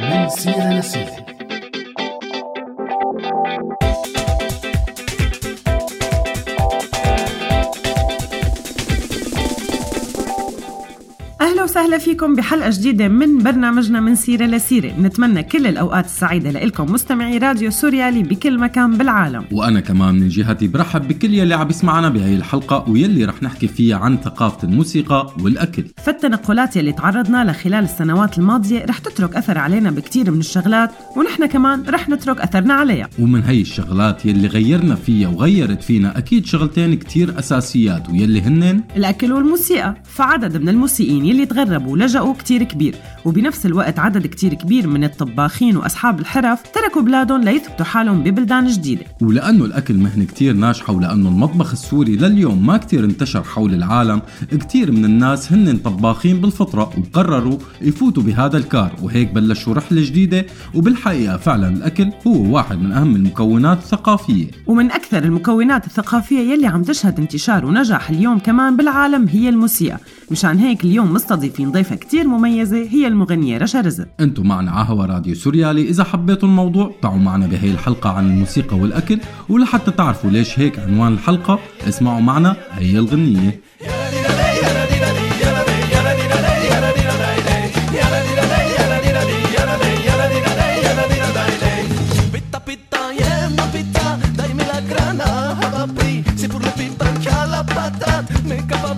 من سيرة وسهلا فيكم بحلقة جديدة من برنامجنا من سيرة لسيرة. نتمنى كل الأوقات السعيدة لكم مستمعي راديو سوريالي بكل مكان بالعالم. وأنا كمان من جهتي برحب بكل يلي عم يسمعنا بهي الحلقة ويلي رح نحكي فيها عن ثقافة الموسيقى والأكل. فالتنقلات يلي تعرضنا لها خلال السنوات الماضية رح تترك أثر علينا بكتير من الشغلات ونحن كمان رح نترك أثرنا عليها. ومن هي الشغلات يلي غيرنا فيها وغيرت فينا أكيد شغلتين كتير أساسيات ويلي هنن الأكل والموسيقى. فعدد من الموسيقيين يلي تغربوا ولجأوا كتير كبير. وبنفس الوقت عدد كتير كبير من الطباخين وأصحاب الحرف تركوا بلادهم ليثبتوا حالهم ببلدان جديدة. ولأنه الأكل مهنه كتير ناجحه ولأنه المطبخ السوري لليوم ما كتير انتشر حول العالم كتير من الناس هن طباخين بالفطرة وقرروا يفوتوا بهذا الكار وهيك بلشوا رحلة جديدة وبالحقيقة فعلا الأكل هو واحد من أهم المكونات الثقافية. ومن أكثر المكونات الثقافية يلي عم تشهد انتشار ونجاح اليوم كمان بالعالم هي الموسيقى مشان هيك اليوم مستضيفين ضيفة كتير مميزة هي المغنية رشا رزق. أنتم معنا على هوا راديو سوريالي. إذا حبيتوا الموضوع تعوا معنا بهي الحلقة عن الموسيقى والأكل ولحتى تعرفوا ليش هيك عنوان الحلقة اسمعوا معنا هي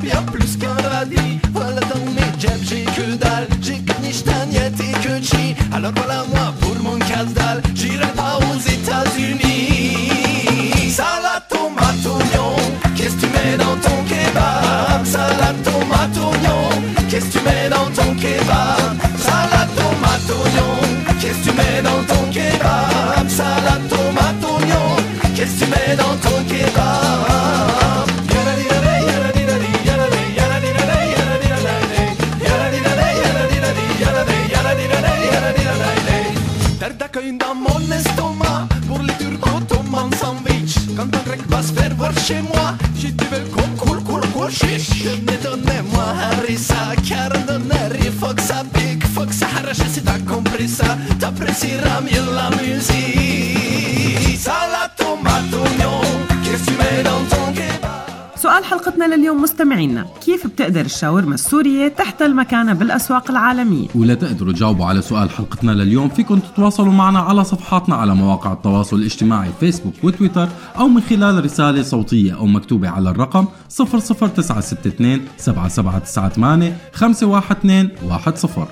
y'a plus qu'un radis Voilà dans mes jabs j'ai que dalle بالا بالا ما فرمون کزدل جیره پاوز مستمعينا كيف بتقدر الشاورما السورية تحتل مكانها بالأسواق العالمية؟ ولا تقدروا تجاوبوا على سؤال حلقتنا لليوم فيكم تتواصلوا معنا على صفحاتنا على مواقع التواصل الاجتماعي فيسبوك وتويتر أو من خلال رسالة صوتية أو مكتوبة على الرقم 00962 7798 512 10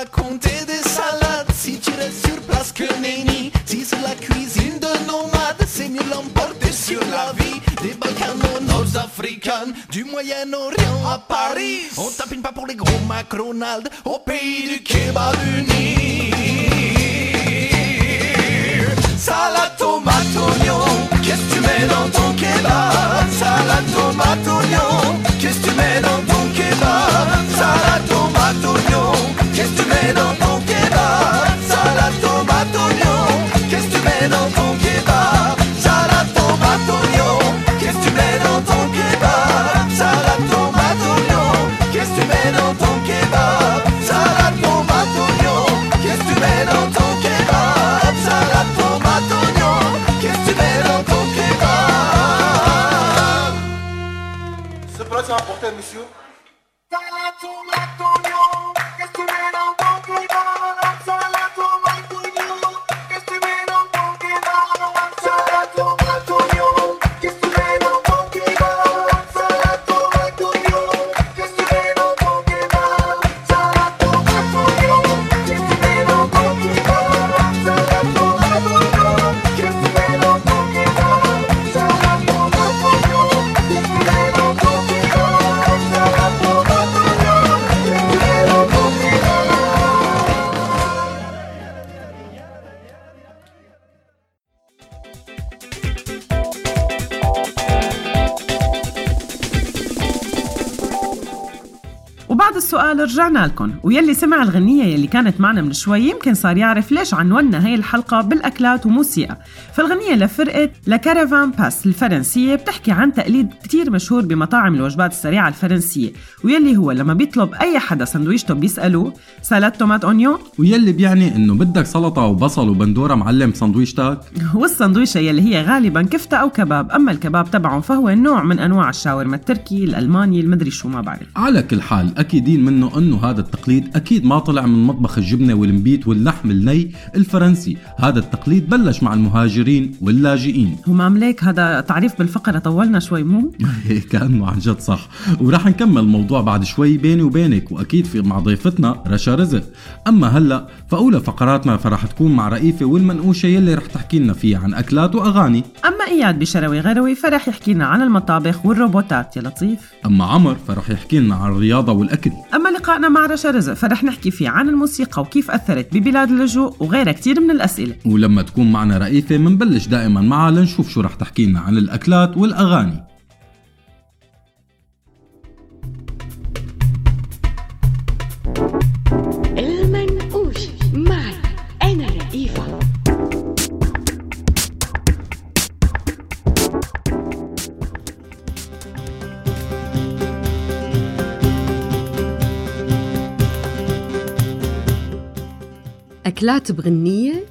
raconter des salades. Si tu restes sur place que nenni Si c'est la cuisine de nomades, c'est mieux l'emporter sur la vie Des Balkans Nord-Africains, du Moyen-Orient à Paris. On tapine pas pour les gros McDonald's au pays du kebab uni. Salade tomate oignon, رجعنا لكم ويلي سمع الغنية يلي كانت معنا من شوي يمكن صار يعرف ليش عنونا هي الحلقة بالأكلات وموسيقى. فالغنية لفرقة لكارافان باس الفرنسية بتحكي عن تقليد كتير مشهور بمطاعم الوجبات السريعة الفرنسية. ويلي هو لما بيطلب أي حدا سندويشته بيسألوه سالاد تومات أونيون؟ ويلي بيعني إنه بدك سلطة وبصل وبندورة معلم سندويشتك والسندويشة يلي هي غالبا كفتة أو كباب أما الكباب تبعهم فهو نوع من أنواع الشاورما التركي الألماني المدري شو ما بعرف. على كل حال أكيدين منه إنه هذا التقليد أكيد ما طلع من مطبخ الجبنة والمبيت واللحم الني الفرنسي. هذا التقليد بلش مع المهاجرين واللاجئين. همام ليك هذا تعريف بالفقرة طولنا شوي مو؟ كانه عن جد صح. وراح نكمل الموضوع بعد شوي بيني وبينك وأكيد في مع ضيفتنا رشا رزق. أما هلأ فأولى فقراتنا فرح تكون مع رئيفة والمنقوشة يلي رح تحكي لنا فيها عن أكلات وأغاني. أما إياد بشروي غروي فرح يحكي لنا عن المطابخ والروبوتات. يا لطيف. أما عمر فرح يحكي لنا عن الرياضة والأكل. أما لقائنا مع رشا رزق فرح نحكي فيه عن الموسيقى وكيف أثرت ببلاد اللجوء وغيرها كتير من الأسئلة. ولما تكون معنا رئيفة منبلش دائما معها لنشوف شو رح تحكي لنا عن الأكلات والأغاني. أكلات بغنية؟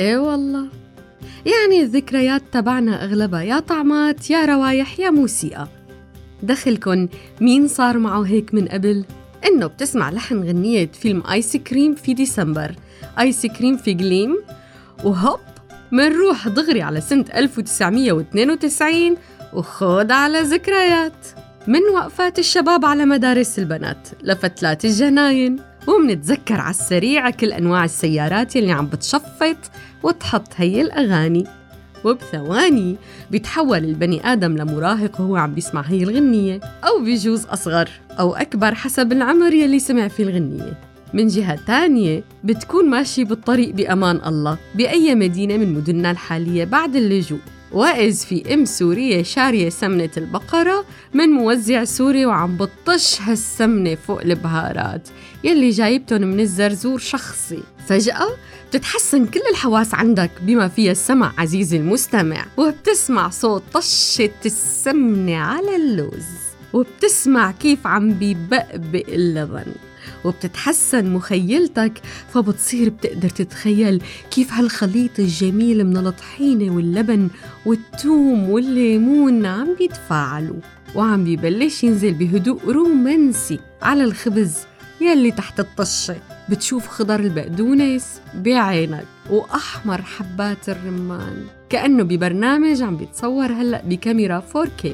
إيه والله. يعني الذكريات تبعنا أغلبها يا طعمات يا روايح يا موسيقى. دخلكن مين صار معه هيك من قبل؟ إنه بتسمع لحن غنية فيلم آيس كريم في ديسمبر. آيس كريم في جليم. وهوب منروح دغري على سنة 1992 وخود على ذكريات. من وقفات الشباب على مدارس البنات لفتلات الجناين. ومنتذكر على السريع كل أنواع السيارات يلي عم بتشفط وتحط هي الأغاني. وبثواني بيتحول البني آدم لمراهق وهو عم بيسمع هي الغنية أو بيجوز أصغر أو أكبر حسب العمر يلي سمع فيه الغنية. من جهة تانية بتكون ماشي بالطريق بأمان الله بأي مدينة من مدننا الحالية بعد اللجوء. وإذ في أم سورية شارية سمنة البقرة من موزع سوري وعم بتطش هالسمنة فوق البهارات. يلي جايبتن من الزرزور شخصي. فجأة بتتحسن كل الحواس عندك بما فيها السمع عزيزي المستمع وبتسمع صوت طشة السمنة على اللوز وبتسمع كيف عم بيبقبق اللبن وبتتحسن مخيلتك فبتصير بتقدر تتخيل كيف هالخليط الجميل من الطحينة واللبن والثوم والليمون عم بيتفاعلوا وعم بيبلش ينزل بهدوء رومانسي على الخبز يلي تحت الطشة بتشوف خضر البقدونس بعينك وأحمر حبات الرمان. كأنه ببرنامج عم بيتصور هلأ بكاميرا 4K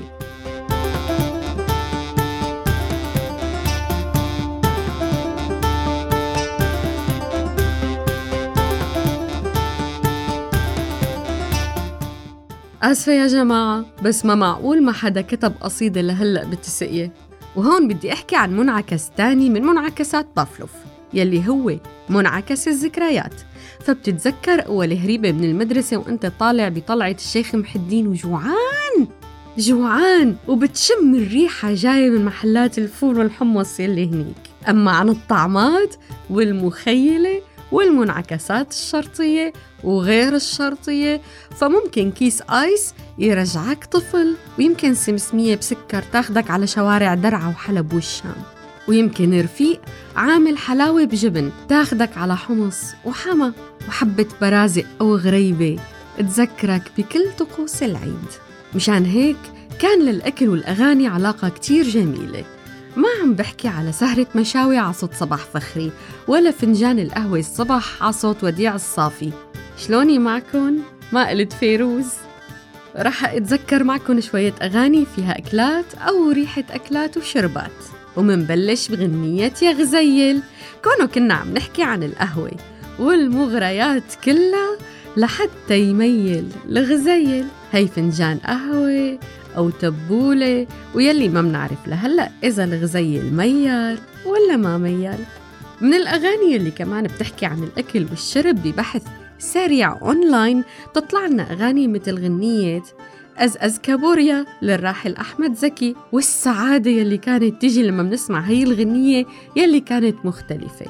آسفة يا جماعة بس ما معقول ما حدا كتب قصيدة لهلأ بالتسقية. وهون بدي أحكي عن منعكس تاني من منعكسات بافلوف يلي هو منعكس الذكريات. فبتتذكر أول هريبة من المدرسة وأنت طالع بطلعة الشيخ محي الدين وجوعان جوعان وبتشم الريحة جاية من محلات الفول والحمص يلي هنيك. أما عن الطعمات والمخيلة والمنعكسات الشرطية وغير الشرطية. فممكن كيس آيس يرجعك طفل ويمكن سمسمية بسكر تاخدك على شوارع درعا وحلب والشام. ويمكن رفيق عامل حلاوة بجبن تاخدك على حمص وحما وحبة برازق أو غريبة تذكرك بكل طقوس العيد. مشان هيك كان للأكل والأغاني علاقة كتير جميلة. ما عم بحكي على سهرة مشاوي على صوت صباح فخري ولا فنجان القهوة الصبح على صوت وديع الصافي. شلوني معكن؟ ما قلت فيروز. رح أتذكر معكم شوية أغاني فيها أكلات أو ريحة أكلات وشربات. ومنبلش بغنية يا غزيل. كونه كنا عم نحكي عن القهوة. والمغريات كلها لحتى يميل الغزيل هي فنجان قهوة أو تبولة ويلي ما منعرف لهلأ إذا الغزيل ميال ولا ما ميال من الأغاني اللي كمان بتحكي عن الأكل والشرب ببحث سريع أونلاين تطلع لنا أغاني مثل غنية قزقز كابوريا للراحل أحمد زكي والسعادة يلي كانت تيجي لما بنسمع هي الغنية يلي كانت مختلفة.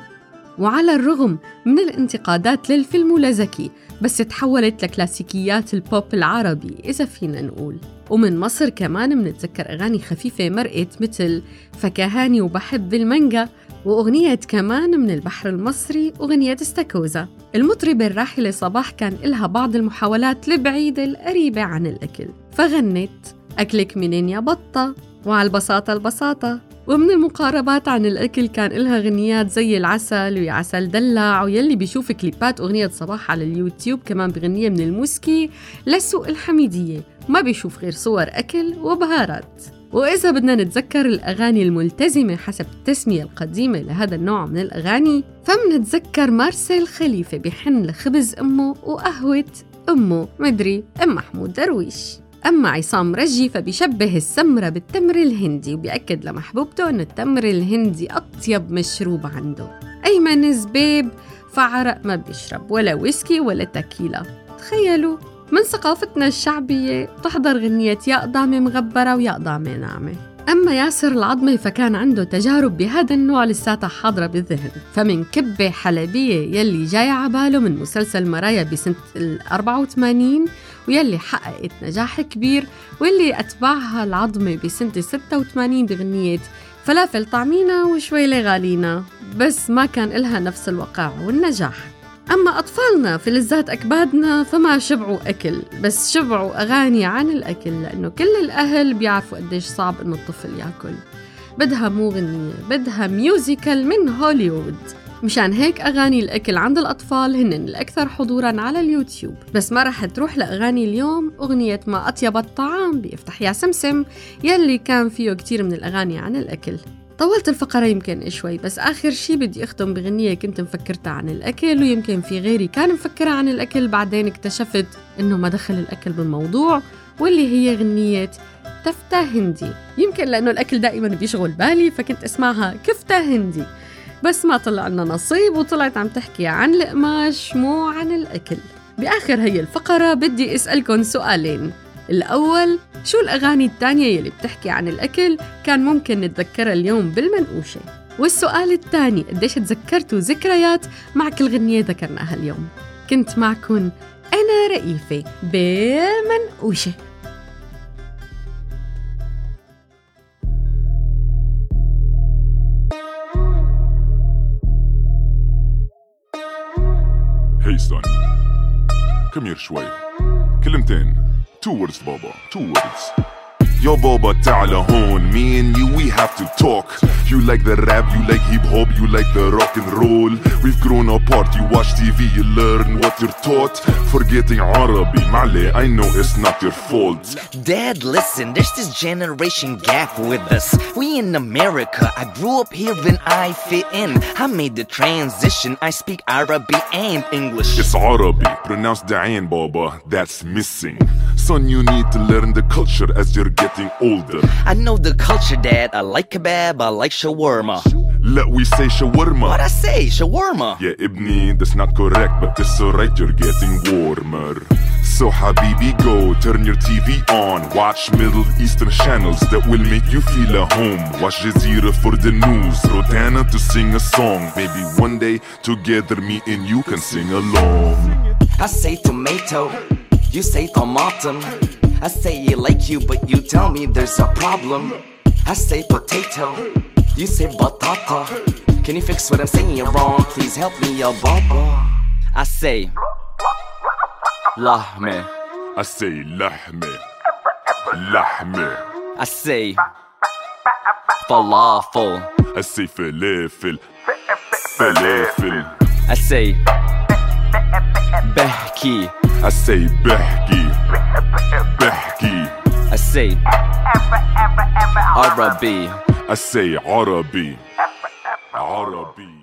وعلى الرغم من الانتقادات للفيلم ولزكي بس تحولت لكلاسيكيات البوب العربي إذا فينا نقول. ومن مصر كمان منتذكر أغاني خفيفة مرقت مثل فكهاني وبحب المانجا وأغنية كمان من البحر المصري أغنية استاكوزا. المطربة الراحلة صباح كان إلها بعض المحاولات البعيدة القريبة عن الأكل. فغنت أكلك منين يا بطة؟ وعلى البساطة البساطة ومن المقاربات عن الأكل كان إلها غنيات زي العسل ويا عسل دلع ويلي بيشوف كليبات أغنية صباح على اليوتيوب كمان بغنية من الموسكي لسوق الحميدية. ما بيشوف غير صور أكل وبهارات. وإذا بدنا نتذكر الأغاني الملتزمة حسب التسمية القديمة لهذا النوع من الأغاني فمنتذكر مارسيل خليفة بحن لخبز أمه وقهوة أمه مدري أم محمود درويش. أما عصام رجي فبيشبه السمرة بالتمر الهندي وبيأكد لمحبوبته أنه التمر الهندي أطيب مشروب عنده. أيمن زبيب فعرق ما بيشرب ولا ويسكي ولا تكيلا تخيلوا من ثقافتنا الشعبية تحضر غنية يا قضامة مغبرة ويا قضامة ناعمة. أما ياسر العظمي فكان عنده تجارب بهذا النوع لساتها حاضرة بالذهن. فمن كبة حلبية يلي جاي عباله من مسلسل مرايا بسنة ال 84 ويلي حققت نجاح كبير واللي أتبعها العظمة بسنة 86 بغنية فلافل طعمينا وشوي لغالينا بس ما كان إلها نفس الوقع والنجاح. أما أطفالنا فلذات أكبادنا فما شبعوا أكل بس شبعوا أغاني عن الأكل لأنه كل الأهل بيعرفوا قديش صعب إنه الطفل يأكل. بدها مو غنية بدها musical من هوليوود. مشان هيك أغاني الأكل عند الأطفال هن الأكثر حضوراً على اليوتيوب. بس ما رح تروح لأغاني اليوم أغنية ما أطيب الطعام بافتح يا سمسم يلي كان فيه كتير من الأغاني عن الأكل. طولت الفقرة يمكن شوي بس آخر شي بدي أختم بغنية كنت مفكرتها عن الأكل ويمكن في غيري كان مفكرة عن الأكل بعدين اكتشفت إنه ما دخل الأكل بالموضوع واللي هي غنية تفتة هندي. يمكن لأنه الأكل دائما بيشغل بالي فكنت أسمعها كفتة هندي. بس ما طلع لنا نصيب وطلعت عم تحكي عن القماش مو عن الأكل. بآخر هي الفقرة بدي أسألكم سؤالين. الأول شو الأغاني التانية يلي بتحكي عن الأكل كان ممكن نتذكرها اليوم بالمنقوشة؟ والسؤال الثاني قديش تذكرتوا ذكريات مع كل غنية ذكرناها اليوم؟ كنت معكم أنا رئيفة بالمنقوشة. Hey son, come here شوي كلمتين Two words, Bobo. Two words. Yo بابا تعال هون me and you we have to talk You like the rap, you like hip hop, you like the rock and roll We've grown apart, you watch TV, you learn what you're taught Forgetting عربي معلي I know it's not your fault Dad, listen, there's this generation gap with us. We in America, I grew up here and I fit in. I made the transition, I speak Arabic and English. It's Arabi, pronounced Da'in Baba, that's missing Son, you need to learn the culture as you're getting older I know the culture, Dad. I like kebab, I like shawarma. Let we say shawarma What I say, shawarma? Yeah, Ibni, that's not correct, but it's alright, you're getting warmer. So, Habibi, go turn your TV on. Watch Middle Eastern channels that will make you feel at home. Watch Jazeera for the news. Rotana to sing a song. Maybe one day, together, me and you can sing along. I say tomato, you say tomatum. I say I like you, but you tell me there's a problem. I say potato, you say batata. Can you fix what I'm saying wrong? Please help me, ya baba. I say lahme. I say lahme. Lahme. I say falafel. I say falafel. Falafel. I say behki. I say behki. Behki. I say Arabi. I say Arabi. Arabi.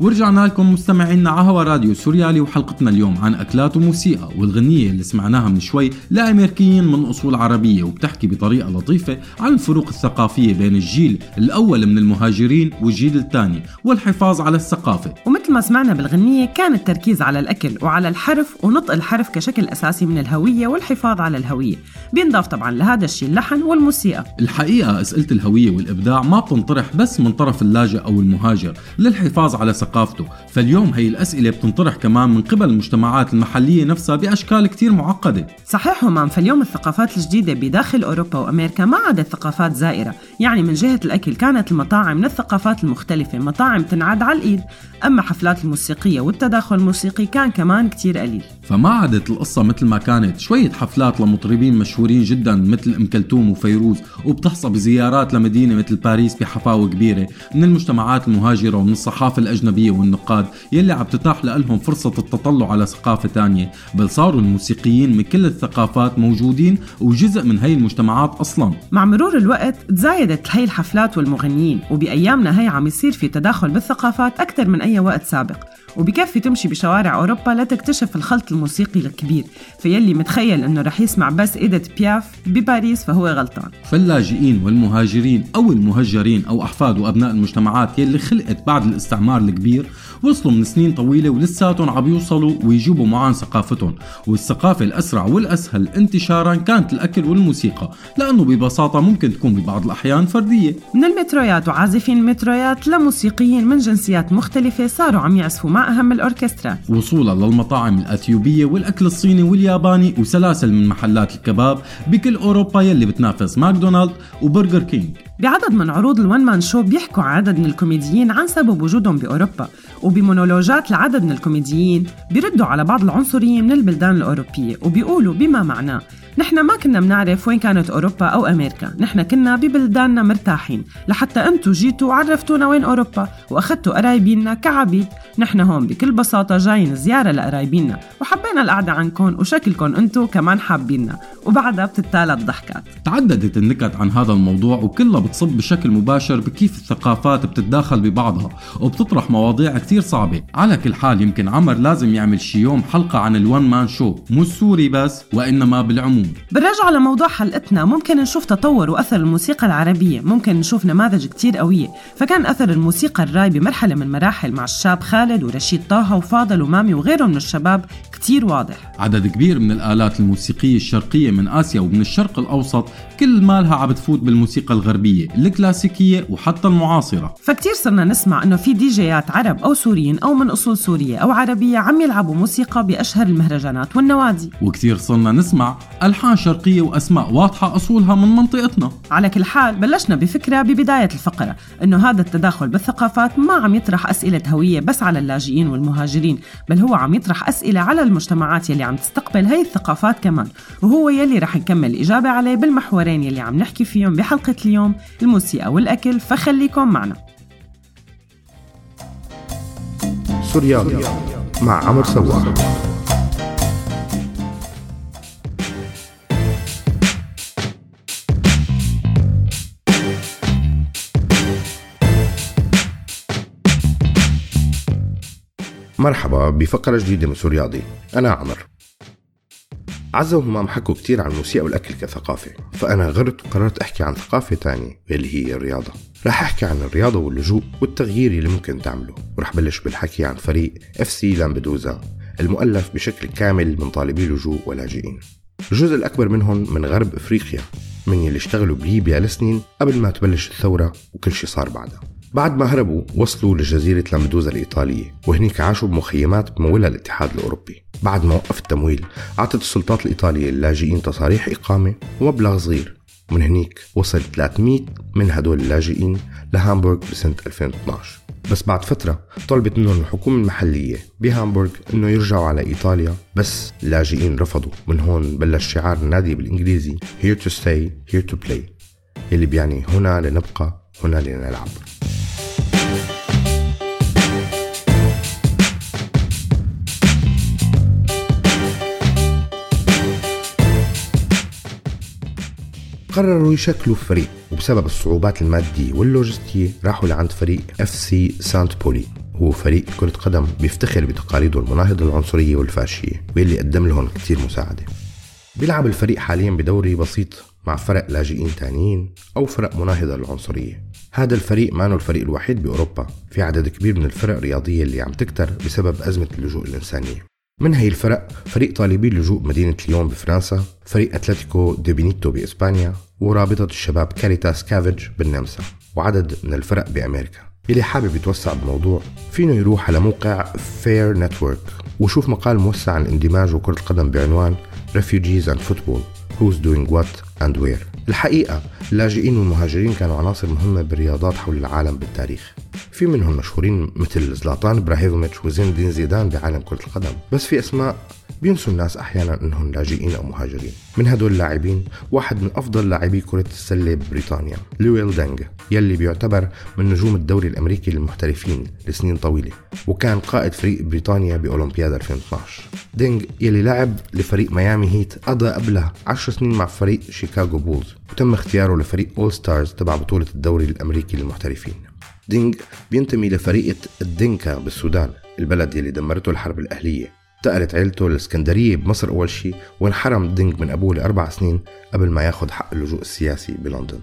ورجعنا لكم مستمعينا على هوا راديو سوريالي وحلقتنا اليوم عن أكلات وموسيقى والغنية اللي سمعناها من شوي لأمريكيين من أصول عربية وبتحكي بطريقة لطيفة عن الفروق الثقافية بين الجيل الأول من المهاجرين والجيل الثاني والحفاظ على الثقافة. ومثل ما سمعنا بالغنية كان التركيز على الأكل وعلى الحرف ونطق الحرف كشكل أساسي من الهوية والحفاظ على الهوية. بينضاف طبعا لهذا الشيء اللحن والموسيقى. الحقيقة أسئلة الهوية والإبداع ما بتنطرح بس من طرف اللاجئ أو المهاجر للحفاظ على ثقافته. فاليوم هي الأسئلة بتنطرح كمان من قبل المجتمعات المحلية نفسها بأشكال كتير معقدة. صحيح همام فاليوم الثقافات الجديدة بداخل أوروبا وأمريكا ما عادت ثقافات زائرة. يعني من جهة الأكل كانت المطاعم من الثقافات المختلفة. مطاعم تنعد على الإيد. أما حفلات الموسيقية والتداخل الموسيقي كان كمان كتير قليل. فما عادت القصة مثل ما كانت. شوية حفلات لمطربين مشهورين جدا مثل أم كلثوم وفيروز وبتحصى بزيارات لمدينة مثل باريس بحفاوة كبيرة. من المجتمعات المهاجرة ومن الصحافة الأجنبية والنقاد يلي عم تتاح لهم فرصة التطلع على ثقافة تانية بل صاروا الموسيقيين من كل الثقافات موجودين وجزء من هي المجتمعات أصلا. مع مرور الوقت تزايدت هي الحفلات والمغنيين وبأيامنا هي عم يصير في تداخل بالثقافات أكثر من أي وقت سابق. وبكفي تمشي بشوارع أوروبا لتكتشف الخلط الموسيقي الكبير فيلي متخيل أنه رح يسمع بس إيديت بياف بباريس فهو غلطان. فاللاجئين والمهاجرين أو المهجرين أو أحفاد وأبناء المجتمعات يلي خلقت بعد الاستعمار الكبير وصلوا من سنين طويلة ولساتهم عم يوصلوا ويجيبوا معان ثقافتهم. والثقافة الأسرع والأسهل انتشارا كانت الأكل والموسيقى لأنه ببساطة ممكن تكون ببعض الأحيان فردية. من المترويات وعازفين المترويات لموسيقيين من جنسيات مختلفة صاروا عم يعزفوا أهم الأوركسترات وصولا للمطاعم الأثيوبية والأكل الصيني والياباني وسلاسل من محلات الكباب بكل أوروبا يلي بتنافس ماكدونالد وبرجر كينج. بعدد من عروض ال one man show بيحكوا عدد من الكوميديين عن سبب وجودهم بأوروبا وبمونولوجات لعدد من الكوميديين بيردوا على بعض العنصرية من البلدان الأوروبية وبيقولوا بما معناه نحن ما كنا بنعرف وين كانت أوروبا أو أمريكا نحن كنا ببلداننا مرتاحين لحتى أنتوا جيتوا وعرفتونا وين أوروبا وأخذتوا قرايبيننا كعبيد نحن هون بكل بساطة جايين زيارة لقرايبيننا وحبينا القعدة عنكم وشكلكم أنتوا كمان حابيننا وبعدها بتتالى الضحكات. تعددت النكت عن هذا الموضوع وكلها بتصب بشكل مباشر بكيف الثقافات بتتداخل ببعضها وبتطرح مواضيع كتير صعبة. على كل حال يمكن عمر لازم يعمل شي يوم حلقة عن الون مان شو مو السوري بس وإنما بالعموم. بالرجعة لموضوع حلقتنا ممكن نشوف تطور وأثر الموسيقى العربية ممكن نشوف نماذج كتير قوية. فكان أثر الموسيقى الراي بمرحلة من مراحل مع الشاب خالد ورشيد طه وفاضل ومامي وغيرهم من الشباب كتير واضح. عدد كبير من الآلات الموسيقية الشرقية من آسيا ومن الشرق الأوسط كل مالها عم بتفوت بالموسيقى الغربية الكلاسيكية وحتى المعاصرة. فكتير صرنا نسمع إنه في دي جيات عرب أو سوريين أو من أصول سورية أو عربية عم يلعبوا موسيقى بأشهر المهرجانات والنوادي. وكتير صرنا نسمع ألحان شرقية وأسماء واضحة أصولها من منطقتنا. على كل حال بلشنا بفكرة ببداية الفقرة إنه هذا التداخل بالثقافات ما عم يطرح أسئلة هوية بس على اللاجئين والمهاجرين بل هو عم يطرح أسئلة على المجتمعات يلي عم تستقبل هي الثقافات كمان. وهو يلي رح نكمل الإجابة عليه بالمحورين يلي عم نحكي فيهم بحلقة اليوم الموسيقى والأكل. فخليكم معنا. سوريالي مع عمر سواح مرحبا بفقرة جديدة من سورياضي أنا عمر. عزة وهمام حكوا كتير عن الموسيقى والأكل كثقافة فأنا غرت وقررت أحكي عن ثقافة تانية واللي هي الرياضة. رح أحكي عن الرياضة واللجوء والتغيير اللي ممكن تعمله ورح بلش بالحكي عن فريق FC لامبدوزا المؤلف بشكل كامل من طالبي لجوء ولاجئين. الجزء الأكبر منهم من غرب إفريقيا من يلي اشتغلوا بليبيا لسنين قبل ما تبلش الثورة وكل شي صار بعدها. بعد ما هربوا وصلوا لجزيرة لامبدوزا الإيطالية وهنيك عاشوا بمخيمات بمولها الاتحاد الأوروبي. بعد ما وقف التمويل أعطت السلطات الإيطالية للاجئين تصاريح إقامة ومبلغ صغير. ومن هنيك وصل 300 من هدول اللاجئين لهامبورغ بسنة 2012 بس بعد فترة طلبت منهم الحكومة المحلية بهامبورغ إنه يرجعوا على إيطاليا. بس اللاجئين رفضوا. من هون بلش شعار النادي بالإنجليزي here to stay here to play. اللي بيعني هنا لنبقى هنا لنلعب. قرروا يشكلوا فريق وبسبب الصعوبات المادية واللوجستية راحوا لعند فريق FC سانت باولي هو فريق كرة قدم بيفتخر بتقاليده المناهضة للعنصرية والفاشية واللي قدم لهم كتير مساعدة. بيلعب الفريق حاليا بدوري بسيط مع فرق لاجئين تانيين أو فرق مناهضة للعنصرية هذا الفريق ما الفريق الوحيد بأوروبا في عدد كبير من الفرق الرياضية اللي عم تكتر بسبب أزمة اللجوء الإنسانية. من هي الفرق؟ فريق طالبي اللجوء بمدينة ليون بفرنسا فريق أتلتيكو دي بينيتو بإسبانيا ورابطة الشباب كاريتاس كافيج بالنمسا وعدد من الفرق بأمريكا. اللي حابب يتوسع بالموضوع فينه يروح على موقع Fare Network وشوف مقال موسع عن اندماج وكرة القدم بعنوان Refugees and Football. Who's Doing What and Where. الحقيقة اللاجئين والمهاجرين كانوا عناصر مهمة بالرياضات حول العالم بالتاريخ. في منهم مشهورين مثل زلاتان إبراهيموفيتش وزين دين زيدان بعالم كرة القدم. بس في أسماء بينسوا الناس أحيانا إنهم لاجئين أو مهاجرين. من هدول اللاعبين واحد من أفضل لاعبي كرة السلة ببريطانيا لويل دينج يلي بيعتبر من نجوم الدوري الأمريكي للمحترفين لسنين طويلة وكان قائد فريق بريطانيا بأولمبياد 2012 دينج يلي لعب لفريق ميامي هيت قضى قبلها 10 سنين مع فريق شيكاغو بولز وتم اختياره لفريق All Stars تبع بطولة الدوري الأمريكي للمحترفين. دينج بينتمي لفريق الدينكا بالسودان البلد يلي دمرته الحرب الأهلية. انتقلت عيلته للإسكندرية بمصر أول شيء وانحرم دينج من أبوه لأربع سنين قبل ما ياخذ حق اللجوء السياسي بلندن.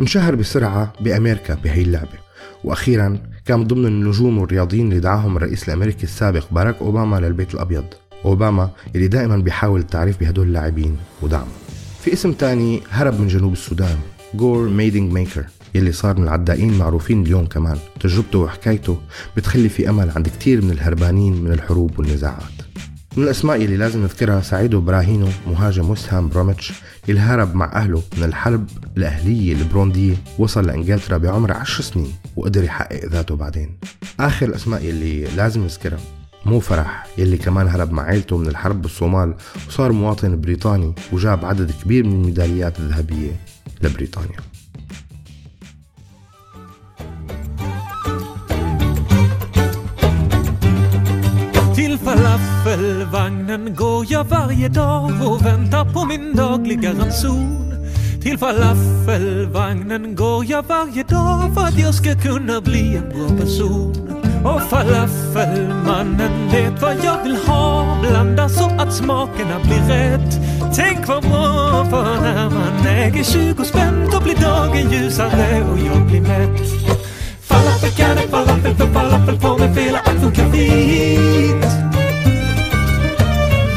انشهر بسرعة بأمريكا بهي اللعبة وأخيرا كان ضمن النجوم والرياضيين اللي دعاهم الرئيس الأمريكي السابق باراك أوباما للبيت الأبيض. أوباما اللي دائما بيحاول التعريف بهدول اللاعبين ودعمه. في اسم تاني هرب من جنوب السودان جور ميدينج ميكر يلي صار من العدائين معروفين اليوم كمان. تجربته وحكايته بتخلي في أمل عند كتير من الهربانين من الحروب والنزاعات. من الأسماء يلي لازم نذكرها سعيدو براهينو مهاجم وسهام بروميتش اللي هرب مع أهله من الحرب الأهلية البروندية وصل لإنجلترا بعمر عشر سنين وقدر يحقق ذاته بعدين. آخر الأسماء يلي لازم نذكرها مو فرح يلي كمان هرب مع عيلته من الحرب بالصومال وصار مواطن بريطاني وجاب عدد كبير من الميداليات الذهبية لبريطانيا. Falafelvagnen går jag varje dag och väntar på min dagliga ranson. Till falafelvagnen går jag varje dag för att jag ska kunna bli en bra person. Och falafelmannen vet vad jag vill ha Blanda så att smakerna blir rätt Tänk vad bra för när man äger 20 spänn Då blir dagen ljusare och jag blir mätt Falafel kan det falafel för falafel får mig fel att funka fint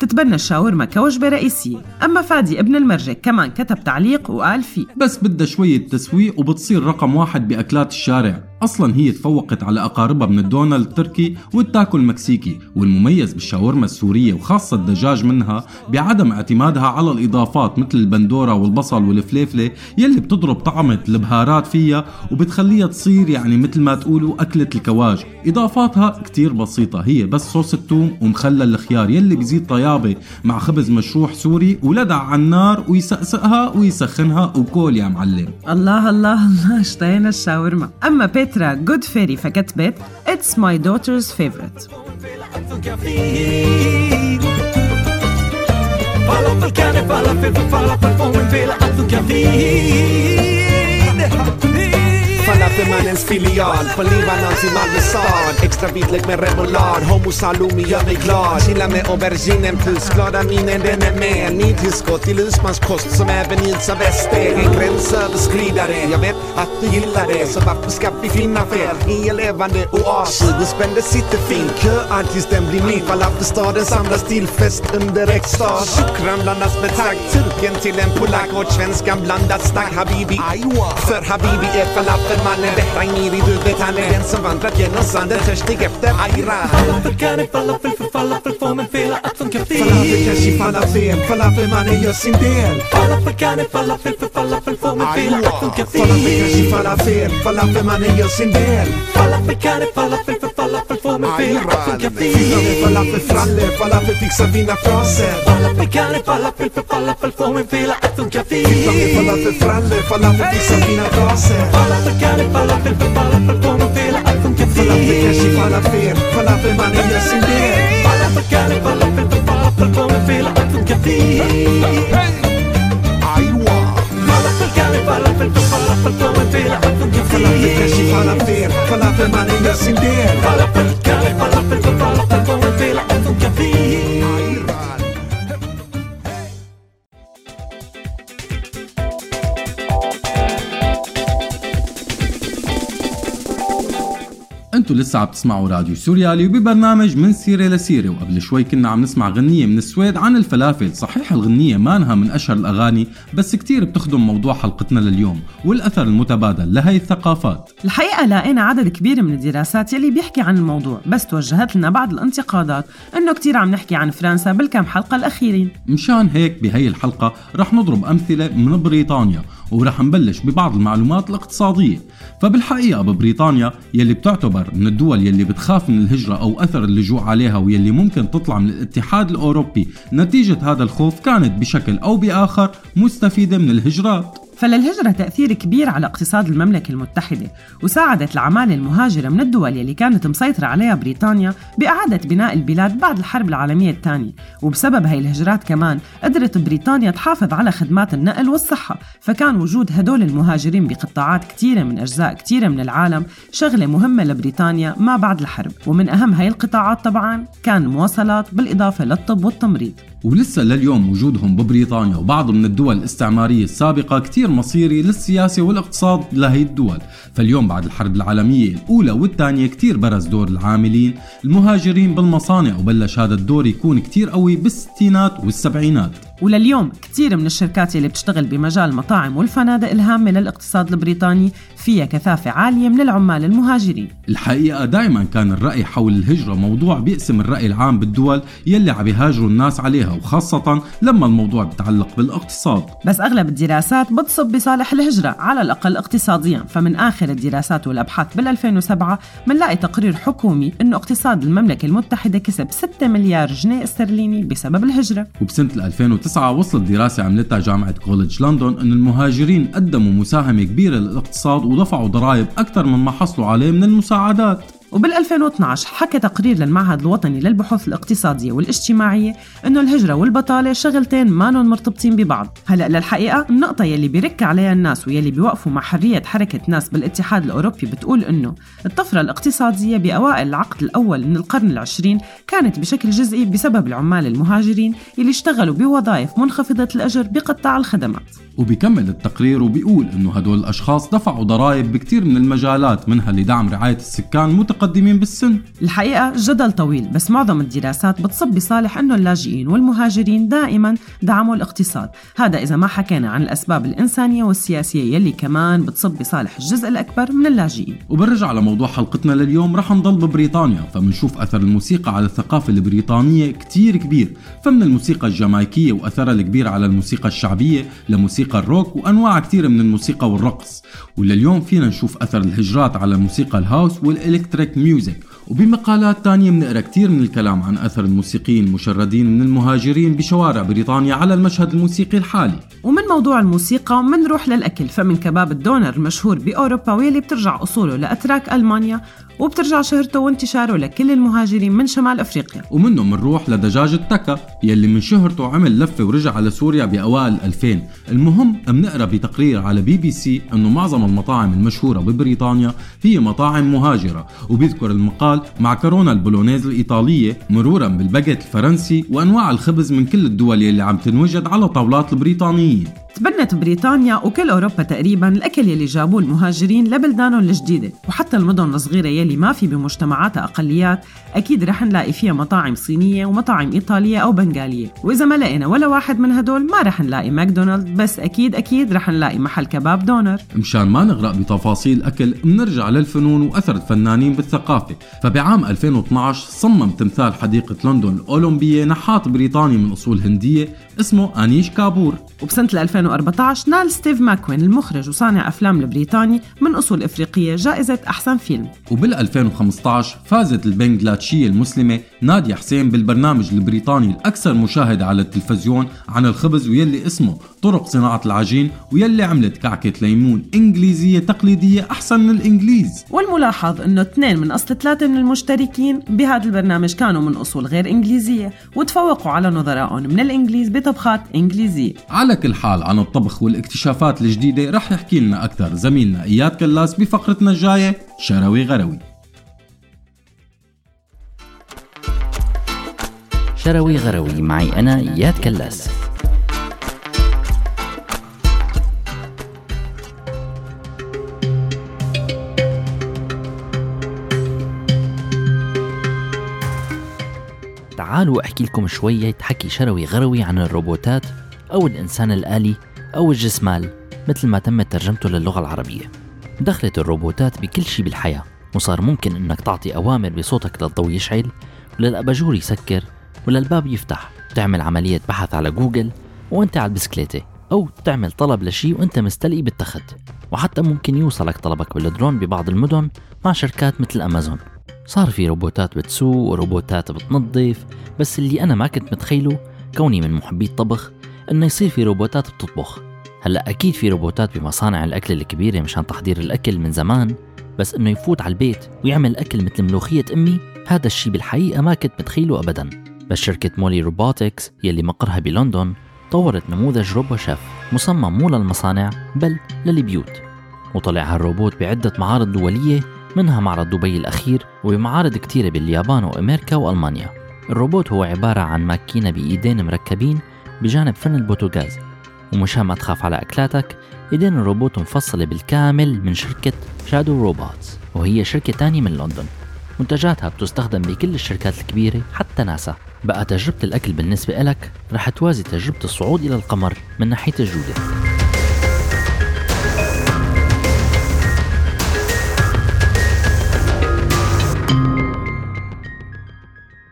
تتبنى الشاورما كوجبة رئيسية أما فادي ابن المرجك كمان كتب تعليق وقال فيه. بس بدها شوية تسويق وبتصير رقم واحد بأكلات الشارع. أصلا هي تفوقت على أقاربها من الدونالد التركي والتاكو المكسيكي والمميز بالشاورما السورية وخاصة الدجاج منها بعدم اعتمادها على الإضافات مثل البندورة والبصل والفليفلة يلي بتضرب طعمة البهارات فيها وبتخليها تصير يعني مثل ما تقولوا أكلة الكواج. إضافاتها كتير بسيطة هي بس صوص الثوم ومخلل الخيار يلي بيزيد طيابة مع خبز مشروح سوري ولدع على النار ويسقسقها ويسخنها وكول يا معلم. الله الله الله اشتهينا الشاورما. أما بيترا جود فيري فكتبت It's my daughter's favorite funka fint Falafel kan det falafel för falafel får mig Falafelmannens filial på Libanons i Malmö stad. Extra vitlök med remoulad, hummus halloumi gör mig glad. Chilla med auberginen plus glada minen den är med. Ny tillskott till husmanskost som även njuts av väster En gränsöverskridare, jag vet att du gillar det. Så varför ska vi finna fel i en levande oas? 20 spänn sitter fint, köar tills den blir min. Falafelstaden samlas till fest under extas. Shukran blandas med tagg, turken till en polack. Och svenskan blandat stark Habibi. För Habibi är falafelmannen bättre än Miri Du vet han är den som vandrat genom sanden törstig efter ayra Falafel kan det falafel för falafel får mig fel att funka Falafel kanske fint falafel, falafelmannen gör sin del. Falafel kan det falafel för falafel får mig fel att funka Falafel kanske fint falafel, falafelmannen gör sin del. Falafel kan det falafel för falafel får mig virra falafel mina fraser Falafel falafel för falafel får falafel mina fraser Falafel falafel för falafel får Falafel kanske falafel, falafel mannen gör sin del Falafel falafel för falafel får Falafel falafel لسه عم تسمعوا راديو سوريالي وببرنامج من سيرة لسيرة. وقبل شوي كنا عم نسمع غنية من السويد عن الفلافل. صحيح الغنية مانها من أشهر الأغاني بس كتير بتخدم موضوع حلقتنا لليوم والأثر المتبادل لهي الثقافات. الحقيقة لقينا عدد كبير من الدراسات يلي بيحكي عن الموضوع بس توجهت لنا بعض الانتقادات إنه كتير عم نحكي عن فرنسا بالكم حلقة الأخيرين. مشان هيك بهي الحلقة رح نضرب أمثلة من بريطانيا ورح نبلش ببعض المعلومات الاقتصادية. فبالحقيقة ببريطانيا يلي بتعتبر من الدول يلي بتخاف من الهجرة أو أثر اللجوء عليها ويلي ممكن تطلع من الاتحاد الأوروبي نتيجة هذا الخوف كانت بشكل أو بآخر مستفيدة من الهجرات. فللهجرة تأثير كبير على اقتصاد المملكة المتحدة وساعدت العمالة المهاجرة من الدول يلي كانت مسيطرة عليها بريطانيا بإعادة بناء البلاد بعد الحرب العالمية الثانية. وبسبب هاي الهجرات كمان قدرت بريطانيا تحافظ على خدمات النقل والصحة. فكان وجود هدول المهاجرين بقطاعات كتيرة من أجزاء كتيرة من العالم شغلة مهمة لبريطانيا ما بعد الحرب. ومن أهم هاي القطاعات طبعا كان المواصلات بالإضافة للطب والتمريض. ولسه لليوم وجودهم ببريطانيا وبعض من الدول الاستعمارية السابقة كتير مصيري للسياسة والاقتصاد لهي الدول. فاليوم بعد الحرب العالمية الأولى والثانية كتير برز دور العاملين المهاجرين بالمصانع وبلش هذا الدور يكون كتير قوي بالستينات والسبعينات. ولليوم كثير من الشركات اللي بتشتغل بمجال المطاعم والفنادق الهامة للاقتصاد البريطاني فيها كثافة عالية من العمال المهاجرين. الحقيقة دائما كان الرأي حول الهجرة موضوع بيقسم الرأي العام بالدول يلي عم يهاجروا الناس عليها وخاصة لما الموضوع بيتعلق بالاقتصاد. بس أغلب الدراسات بتصب بصالح الهجرة على الأقل اقتصاديا. فمن آخر الدراسات والأبحاث بال 2007 منلاقي تقرير حكومي أنه اقتصاد المملكة المتحدة كسب 6 مليار جنيه استرليني بسبب الهجرة. وبسنة 2009 وصلت دراسة عملتها جامعة كوليدج لندن أن المهاجرين قدموا مساهمة كبيرة للاقتصاد ودفعوا ضرائب أكثر مما حصلوا عليه من المساعدات. وبال 2012 حكى تقرير للمعهد الوطني للبحوث الاقتصادية والاجتماعية إنه الهجرة والبطالة شغلتين مانن مرتبطين ببعض، هلأ للحقيقة النقطة يلي بيرك عليها الناس ويلي بيوقفوا مع حرية حركة ناس بالاتحاد الأوروبي بتقول إنه الطفرة الاقتصادية بأوائل العقد الأول من القرن العشرين كانت بشكل جزئي بسبب العمال المهاجرين يلي اشتغلوا بوظائف منخفضة الأجر بقطاع الخدمات. وبيكمل التقرير وبيقول إنه هدول الأشخاص دفعوا ضرائب بكثير من المجالات منها لدعم رعاية السكان متقدمين بالسن. الحقيقة جدل طويل بس معظم الدراسات بتصب بصالح أنه اللاجئين والمهاجرين دائما دعموا الاقتصاد. هذا إذا ما حكينا عن الأسباب الإنسانية والسياسية يلي كمان بتصب بصالح الجزء الأكبر من اللاجئين. وبنرجع لموضوع حلقتنا لليوم رح نضل ببريطانيا فمنشوف أثر الموسيقى على الثقافة البريطانية كتير كبير. فمن الموسيقى الجامايكية وأثرها الكبير على الموسيقى الشعبية لموسيقى الروك وأنواع كتير من الموسيقى والرقص. ولليوم فينا نشوف أثر الهجرات على الموسيقى ال house وال electric music. وبمقالات تانية بنقرأ كتير من الكلام عن أثر الموسيقيين المشردين من المهاجرين بشوارع بريطانيا على المشهد الموسيقي الحالي. ومن موضوع الموسيقى منروح للأكل. فمن كباب الدونر المشهور بأوروبا واللي بترجع أصوله لأتراك ألمانيا وبترجع شهرته وانتشاره لكل المهاجرين من شمال أفريقيا. ومنه منروح لدجاج التكا يلي من شهرته عمل لفة ورجع على سوريا بأوائل 2000 المهم بنقرا بتقرير على بي بي سي أنه معظم المطاعم المشهورة ببريطانيا هي مطاعم مهاجرة. وبيذكر المقال معكرونة البولونيز الإيطالية مرورا بالباجيت الفرنسي وأنواع الخبز من كل الدول يلي عم تنوجد على طاولات البريطانيين. تبنت بريطانيا وكل أوروبا تقريبا الأكل يلي جابوه المهاجرين لبلدانهم الجديدة. وحتى المدن الصغيرة يلي ما في بمجتمعاتها أقليات أكيد رح نلاقي فيها مطاعم صينية ومطاعم إيطالية أو بنغالية. وإذا ما لقينا ولا واحد من هدول ما رح نلاقي ماكدونالد بس أكيد أكيد رح نلاقي محل كباب دونر. مشان ما نغرق بتفاصيل أكل بنرجع للفنون وأثر الفنانين بالثقافة. فبعام 2012 صمم تمثال حديقة لندن الأولمبية نحات بريطاني من أصول هندية اسمه أنيش كابور. وبسنة 2014 نال ستيف ماكوين المخرج وصانع أفلام البريطاني من أصول إفريقية جائزة أحسن فيلم. وبال 2015 فازت البنغلادشية المسلمة نادية حسين بالبرنامج البريطاني الأكثر مشاهدة على التلفزيون عن الخبز ويلي اسمه طرق صناعة العجين ويلي عملت كعكة ليمون إنجليزية تقليدية أحسن من الإنجليز. والملاحظ أنه اثنين من أصل ثلاثة من المشتركين بهذا البرنامج كانوا من أصول غير إنجليزية وتفوقوا على نظرائهم من الإنجليز بطبخات إنجليزية. على كل حال عن الطبخ والاكتشافات الجديدة رح يحكي لنا أكثر زميلنا إياد كلاس بفقرتنا الجاية شروي غروي. شروي غروي معي أنا إياد كلاس. تعالوا أحكي لكم شوية حكي شروي غروي عن الروبوتات أو الإنسان الآلي أو الجسمال مثل ما تم ترجمته للغة العربية. دخلت الروبوتات بكل شي بالحياة وصار ممكن إنك تعطي أوامر بصوتك للضوء يشعل وللأباجور يسكر وللباب يفتح. تعمل عملية بحث على جوجل وأنت على البسكليتة أو تعمل طلب لشي وأنت مستلقي بالتخت. وحتى ممكن يوصلك طلبك بالدرون ببعض المدن مع شركات مثل أمازون. صار في روبوتات بتسوق وروبوتات بتنظف بس اللي أنا ما كنت متخيله كوني من محبي الطبخ إنه يصير في روبوتات بتطبخ. هلأ أكيد في روبوتات بمصانع الأكل الكبيرة مشان تحضير الأكل من زمان بس إنه يفوت على البيت ويعمل أكل مثل ملوخية أمي هذا الشي بالحقيقة ما كنت متخيله أبدا. بس شركة Moley Robotics يلي مقرها بلندن طورت نموذج robo chef مصمم مو للمصانع بل للبيوت. وطلع هالروبوت بعدة معارض دولية منها معرض دبي الأخير وبمعارض كتيرة باليابان وأمريكا وألمانيا. الروبوت هو عبارة عن ماكينة بإيدين مركبين بجانب فرن البوتوغاز. ومشان ما تخاف على أكلاتك إيدين الروبوت مفصلة بالكامل من شركة Shadow Robots وهي شركة تانية من لندن. منتجاتها بتستخدم بكل الشركات الكبيرة حتى ناسا. بقى تجربة الأكل بالنسبة لك رح توازي تجربة الصعود إلى القمر من ناحية الجودة.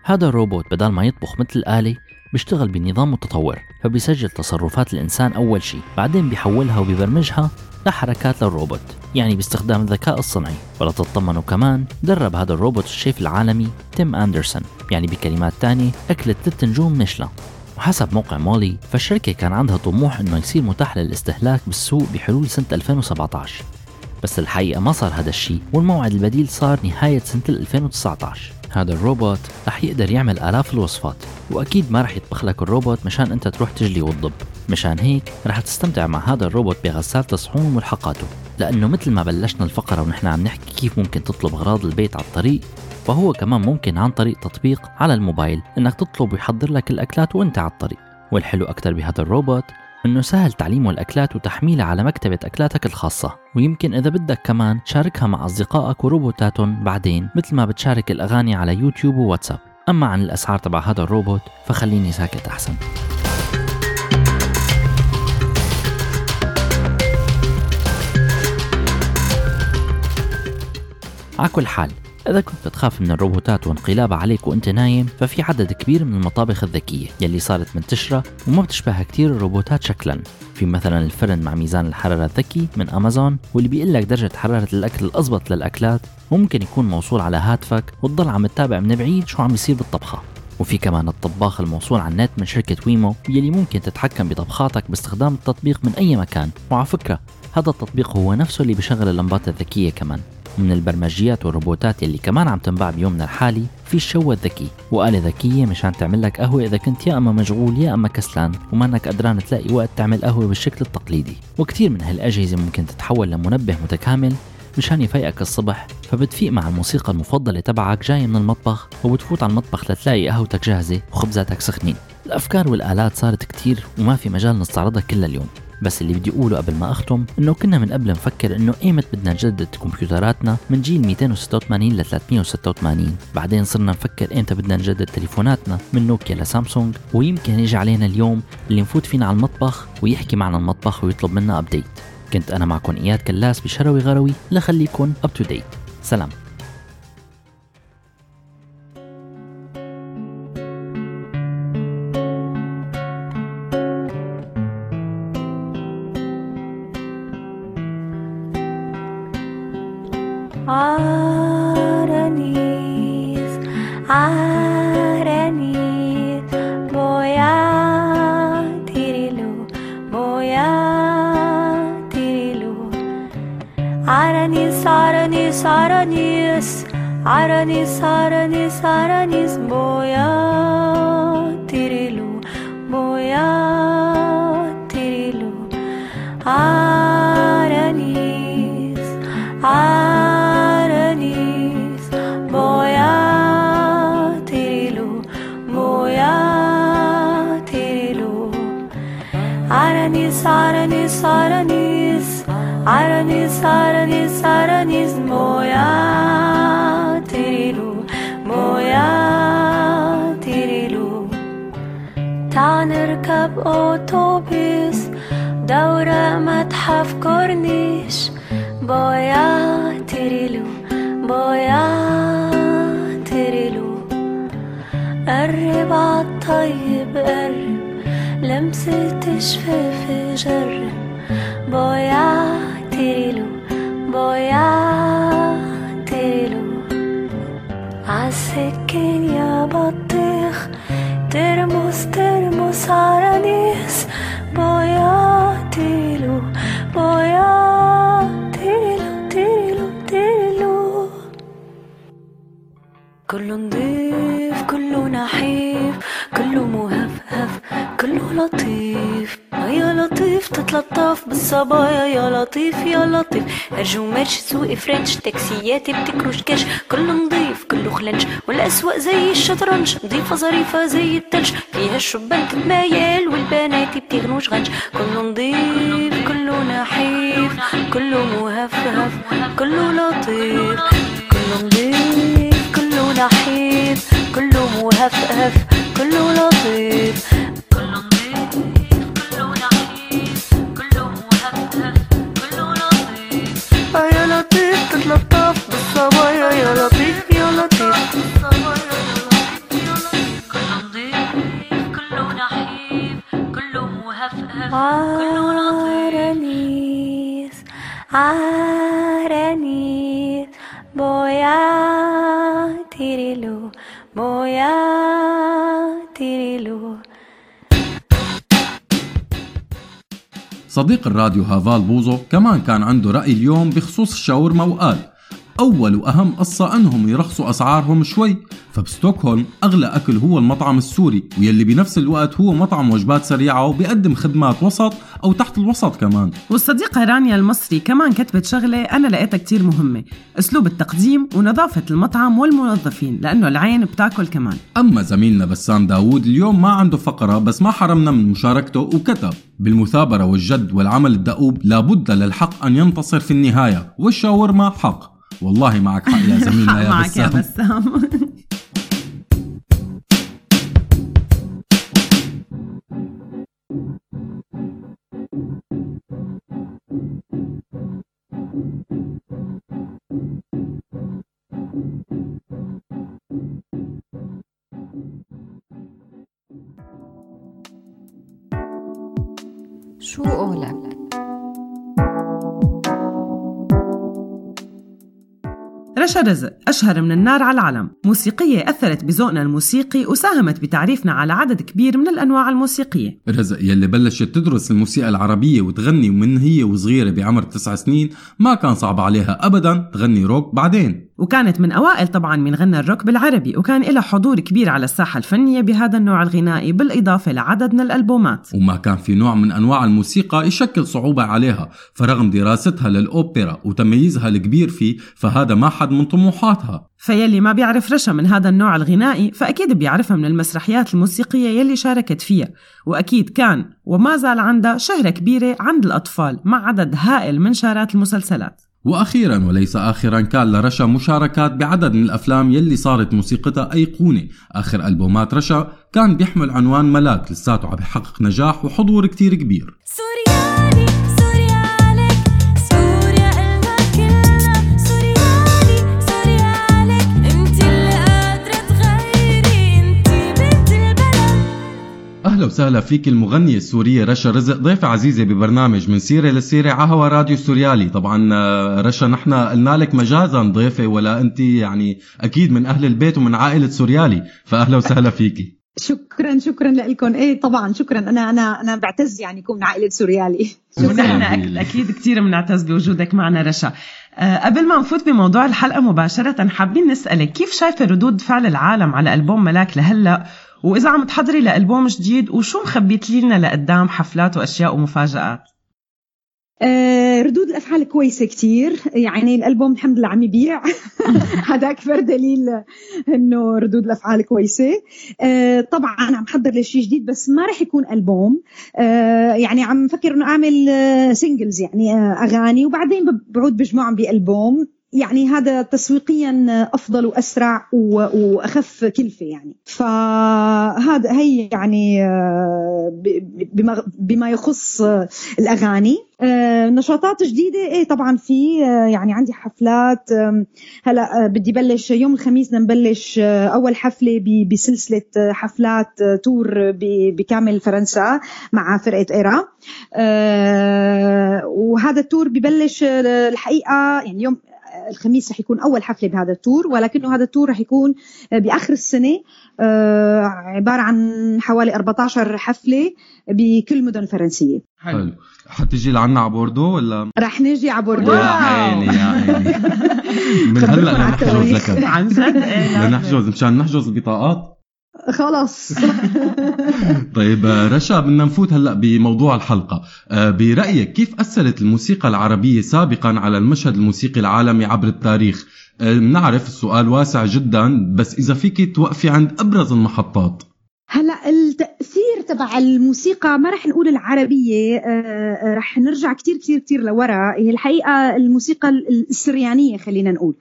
هذا الروبوت بدل ما يطبخ مثل الآلة بيشتغل بنظام متطور فبيسجل تصرفات الإنسان أول شيء بعدين بيحولها وبيبرمجها لحركات للروبوت يعني باستخدام الذكاء الصنعي ولتطمنوا كمان درب هذا الروبوت الشيف العالمي تيم أندرسون يعني بكلمات تانية أكلة ثلاث نجوم ميشلان وحسب موقع Moley فالشركة كان عندها طموح إنه يصير متاح للاستهلاك بالسوق بحلول سنة 2017 بس الحقيقة ما صار هذا الشيء والموعد البديل صار نهاية سنة 2019 هذا الروبوت رح يقدر يعمل آلاف الوصفات وأكيد ما رح يطبخ لك الروبوت مشان أنت تروح تجلي وتضب. مشان هيك رح تستمتع مع هذا الروبوت بغسالة الصحون وملحقاته. لأنه مثل ما بلشنا الفقرة ونحن عم نحكي كيف ممكن تطلب أغراض البيت على الطريق فهو كمان ممكن عن طريق تطبيق على الموبايل إنك تطلب ويحضر لك الأكلات وأنت على الطريق. والحلو أكثر بهذا الروبوت إنه سهل تعليمه الأكلات وتحميلها على مكتبة أكلاتك الخاصة. ويمكن إذا بدك كمان تشاركها مع أصدقائك وروبوتاتهم بعدين مثل ما بتشارك الأغاني على يوتيوب وواتساب. أما عن الأسعار تبع هذا الروبوت فخليني ساكت أحسن. على كل حال إذا كنت تخاف من الروبوتات وانقلابها عليك وأنت نايم ففي عدد كبير من المطابخ الذكية يلي صارت منتشرة وما بتشبه كتير الروبوتات شكلا. في مثلا الفرن مع ميزان الحرارة الذكي من أمازون واللي بيقول لك درجة حرارة الأكل الأضبط للأكلات ممكن يكون موصول على هاتفك وتضل عم تتابع من بعيد شو عم يصير بالطبخة. وفي كمان الطباخ الموصول على النت من شركة ويمو يلي ممكن تتحكم بطبخاتك باستخدام التطبيق من أي مكان. وعلى فكرة هذا التطبيق هو نفسه اللي بشغل اللمبات الذكية كمان. ومن البرمجيات والروبوتات اللي كمان عم تنباع بيومنا الحالي في الشوى الذكي. وآلة ذكية مشان تعمل لك قهوة إذا كنت يا أما مشغول يا أما كسلان ومانك قدران تلاقي وقت تعمل قهوة بالشكل التقليدي. وكتير من هالأجهزة ممكن تتحول لمنبه متكامل مشان يفيقك الصبح فبتفيق مع الموسيقى المفضلة تبعك جاية من المطبخ وبتفوت على المطبخ لتلاقي قهوتك جاهزة وخبزاتك سخنين. الأفكار والآلات صارت كتير وما في مجال نستعرضها كل اليوم. بس اللي بدي أقوله قبل ما أختم إنه كنا من قبل نفكر إنه ايمت بدنا نجدد كمبيوتراتنا من جيل 286 ل 386 بعدين صرنا نفكر ايمتى بدنا نجدد تليفوناتنا من نوكيا لسامسونج ويمكن يجي علينا اليوم اللي نفوت فينا على المطبخ ويحكي معنا المطبخ ويطلب منا ابديت كنت أنا معكم إياد كلاس بشروي غروي لخليكم up to date سلام. Aranis, Aranis, Aranis, Aranis, Aranis, Aranis, boya tirilu, boya tirilu. Aranis, Aranis, boya tirilu, boya tirilu. عرانيس، عرانيس، عرانيس، عرانيس، عرانيس، عرانيس، بويا تريلو، بويا تريلو. تعال نركب أوتوبيس دورة متحف كورنيش بويا تريلو بويا تريلو قرب عالطيب قرب لمسة شفاف جرب بويا بويا تريلو عالسكين يا بطيخ ترمس ترمس عرانيس بويا تيلو بويا تيلو كله نضيف كله نحيف كله مهفهف كله لطيف يا لطيف تتلطف بالصبايا يا لطيف يا لطيف. ارجو مرش سوق فرنش تاكسيات بتكرش كاش. كله نضيف كله خلنش والاسواق زي الشطرنج. نضيفة ظريفة زي التلج. فيها الشبان تتمايل والبنات بتغنوش غنج. كله نضيف كله نحيف. كله مهفهف كله لطيف. كله نضيف كله نحيف. كله مهفهف كله لطيف. صديق الراديو هافال بوزو كمان كان عنده رأي اليوم بخصوص الشاورما وقال أول وأهم قصة أنهم يرخصوا أسعارهم شوي. فبستوكهولم أغلى أكل هو المطعم السوري ويلي بنفس الوقت هو مطعم وجبات سريعة وبيقدم خدمات وسط أو تحت الوسط كمان. والصديقة رانيا المصري كمان كتبت شغلة أنا لقيتها كتير مهمة أسلوب التقديم ونظافة المطعم والموظفين لأنه العين بتاكل كمان. أما زميلنا بسام داوود اليوم ما عنده فقرة بس ما حرمنا من مشاركته وكتب بالمثابرة والجد والعمل الدؤوب لابد للحق أن ينتصر في النهاية والشاورما حق. والله معك حق يا زميلنا يا معك يا بسام بسام شو قولك؟ رشا رزق أشهر من النار على العلم موسيقية أثرت بذوقنا الموسيقي وساهمت بتعريفنا على عدد كبير من الأنواع الموسيقية. رزق يلي بلشت تدرس الموسيقى العربية وتغني من هي وصغيرة بعمر تسع سنين ما كان صعب عليها أبدا تغني روك بعدين. وكانت من أوائل طبعا من غنى الروك بالعربي وكان لها حضور كبير على الساحة الفنية بهذا النوع الغنائي بالإضافة لعدد من الألبومات. وما كان في نوع من أنواع الموسيقى يشكل صعوبة عليها فرغم دراستها للأوبرا وتميزها الكبير فيه فهذا ما حد من طموحاتها. فيلي ما بيعرف رشا من هذا النوع الغنائي فأكيد بيعرفها من المسرحيات الموسيقية يلي شاركت فيها. وأكيد كان وما زال عندها شهرة كبيرة عند الأطفال مع عدد هائل من شارات المسلسلات. وأخيرا وليس اخرا كان لرشا مشاركات بعدد من الأفلام يلي صارت موسيقتها أيقونة. آخر ألبومات رشا كان بيحمل عنوان ملاك لساته عم بيحقق نجاح وحضور كتير كبير. سوريالي أهلا وسهلا فيك المغنية السورية رشا رزق. ضيفة عزيزة ببرنامج من سيرة لسيرة على هوا راديو سوريالي. طبعا آه، رشا نحن قلنا لك مجازا ضيفة ولا أنت يعني أكيد من أهل البيت ومن عائلة سوريالي. فأهلا وسهلا فيكي شكرا شكرا لكم. إيه طبعا شكرا. أنا أنا أنا بعتز يعني يكون من عائلة سوريالي. ونحن أكيد كثير بنعتز بوجودك معنا رشا. أه قبل ما نفوت بموضوع الحلقة مباشرة حابين نسألك كيف شايفة ردود فعل العالم على ألبوم ملاك لهلأ؟ وإذا عم تحضري لألبوم جديد وشو مخبيت لنا لقدام حفلات وأشياء ومفاجآت؟ آه، ردود الأفعال كويسة كتير. يعني الألبوم الحمد لله عم يبيع. هذا أكبر دليل إنه ردود الأفعال كويسة. آه، طبعا عم حضر لشيء جديد بس ما رح يكون ألبوم. آه، يعني عم فكر إنه أعمل سينجلز يعني أغاني وبعدين بعود بجمعهم بألبوم. يعني هذا تسويقيا أفضل وأسرع وأخف كلفة يعني. فهذا هي يعني آه، بما يخص الأغاني. آه، نشاطات جديدة. إيه طبعا في آه، يعني عندي حفلات. هلا بدي بلش يوم الخميس نبلش أول حفلة بسلسلة حفلات تور بكامل فرنسا مع فرقة إيرا. وهذا التور ببلش الحقيقة يعني يوم الخميس رح يكون أول حفلة بهذا ال tour ولكنه هذا ال tour رح يكون بآخر السنة آه، عبارة عن حوالي 14 حفلة بكل المدن الفرنسيه حلو. حتجي لعنا على بوردو ولا؟ رح نجي على بوردو. يا عيني يا عيني. من هلأ لنحجز لك عن جد؟ لنحجز مشان نحجز البطاقات. خلاص. طيب رشا بدنا نفوت هلأ بموضوع الحلقة. آه، برأيك كيف أثرت الموسيقى العربية سابقا على المشهد الموسيقي العالمي عبر التاريخ؟ بنعرف آه، السؤال واسع جدا بس إذا فيك توقفي عند أبرز المحطات. هلأ تبع الموسيقى ما رح نقول العربية آه، آه، رح نرجع كثير كثير كثير لورا. هي الحقيقة الموسيقى السريانية خلينا نقول.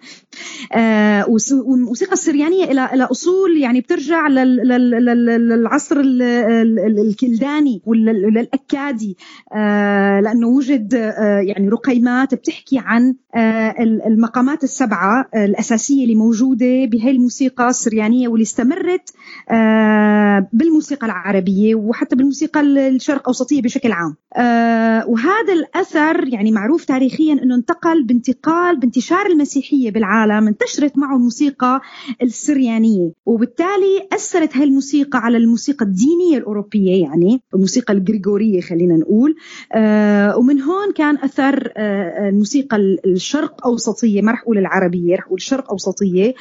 آه، والموسيقى السريانية إلى إلى أصول يعني بترجع للعصر الكلداني وللاكادي لأنه وجد يعني رقيمات بتحكي عن المقامات السبعة الأساسية اللي موجودة بهي الموسيقى السريانية واللي استمرت بالموسيقى العربية. وحتى بالموسيقى الشرق أوسطية بشكل عام. آه، وهذا الأثر يعني معروف تاريخيا أنه انتقل بانتقال بانتشار المسيحية بالعالم انتشرت معه الموسيقى السريانية وبالتالي أثرت هاي الموسيقى على الموسيقى الدينية الأوروبية يعني الموسيقى الجريجورية خلينا نقول. آه، ومن هون كان أثر آه، الموسيقى الشرق أوسطية ما رح أقول العربية رح أقول الشرق أوسطية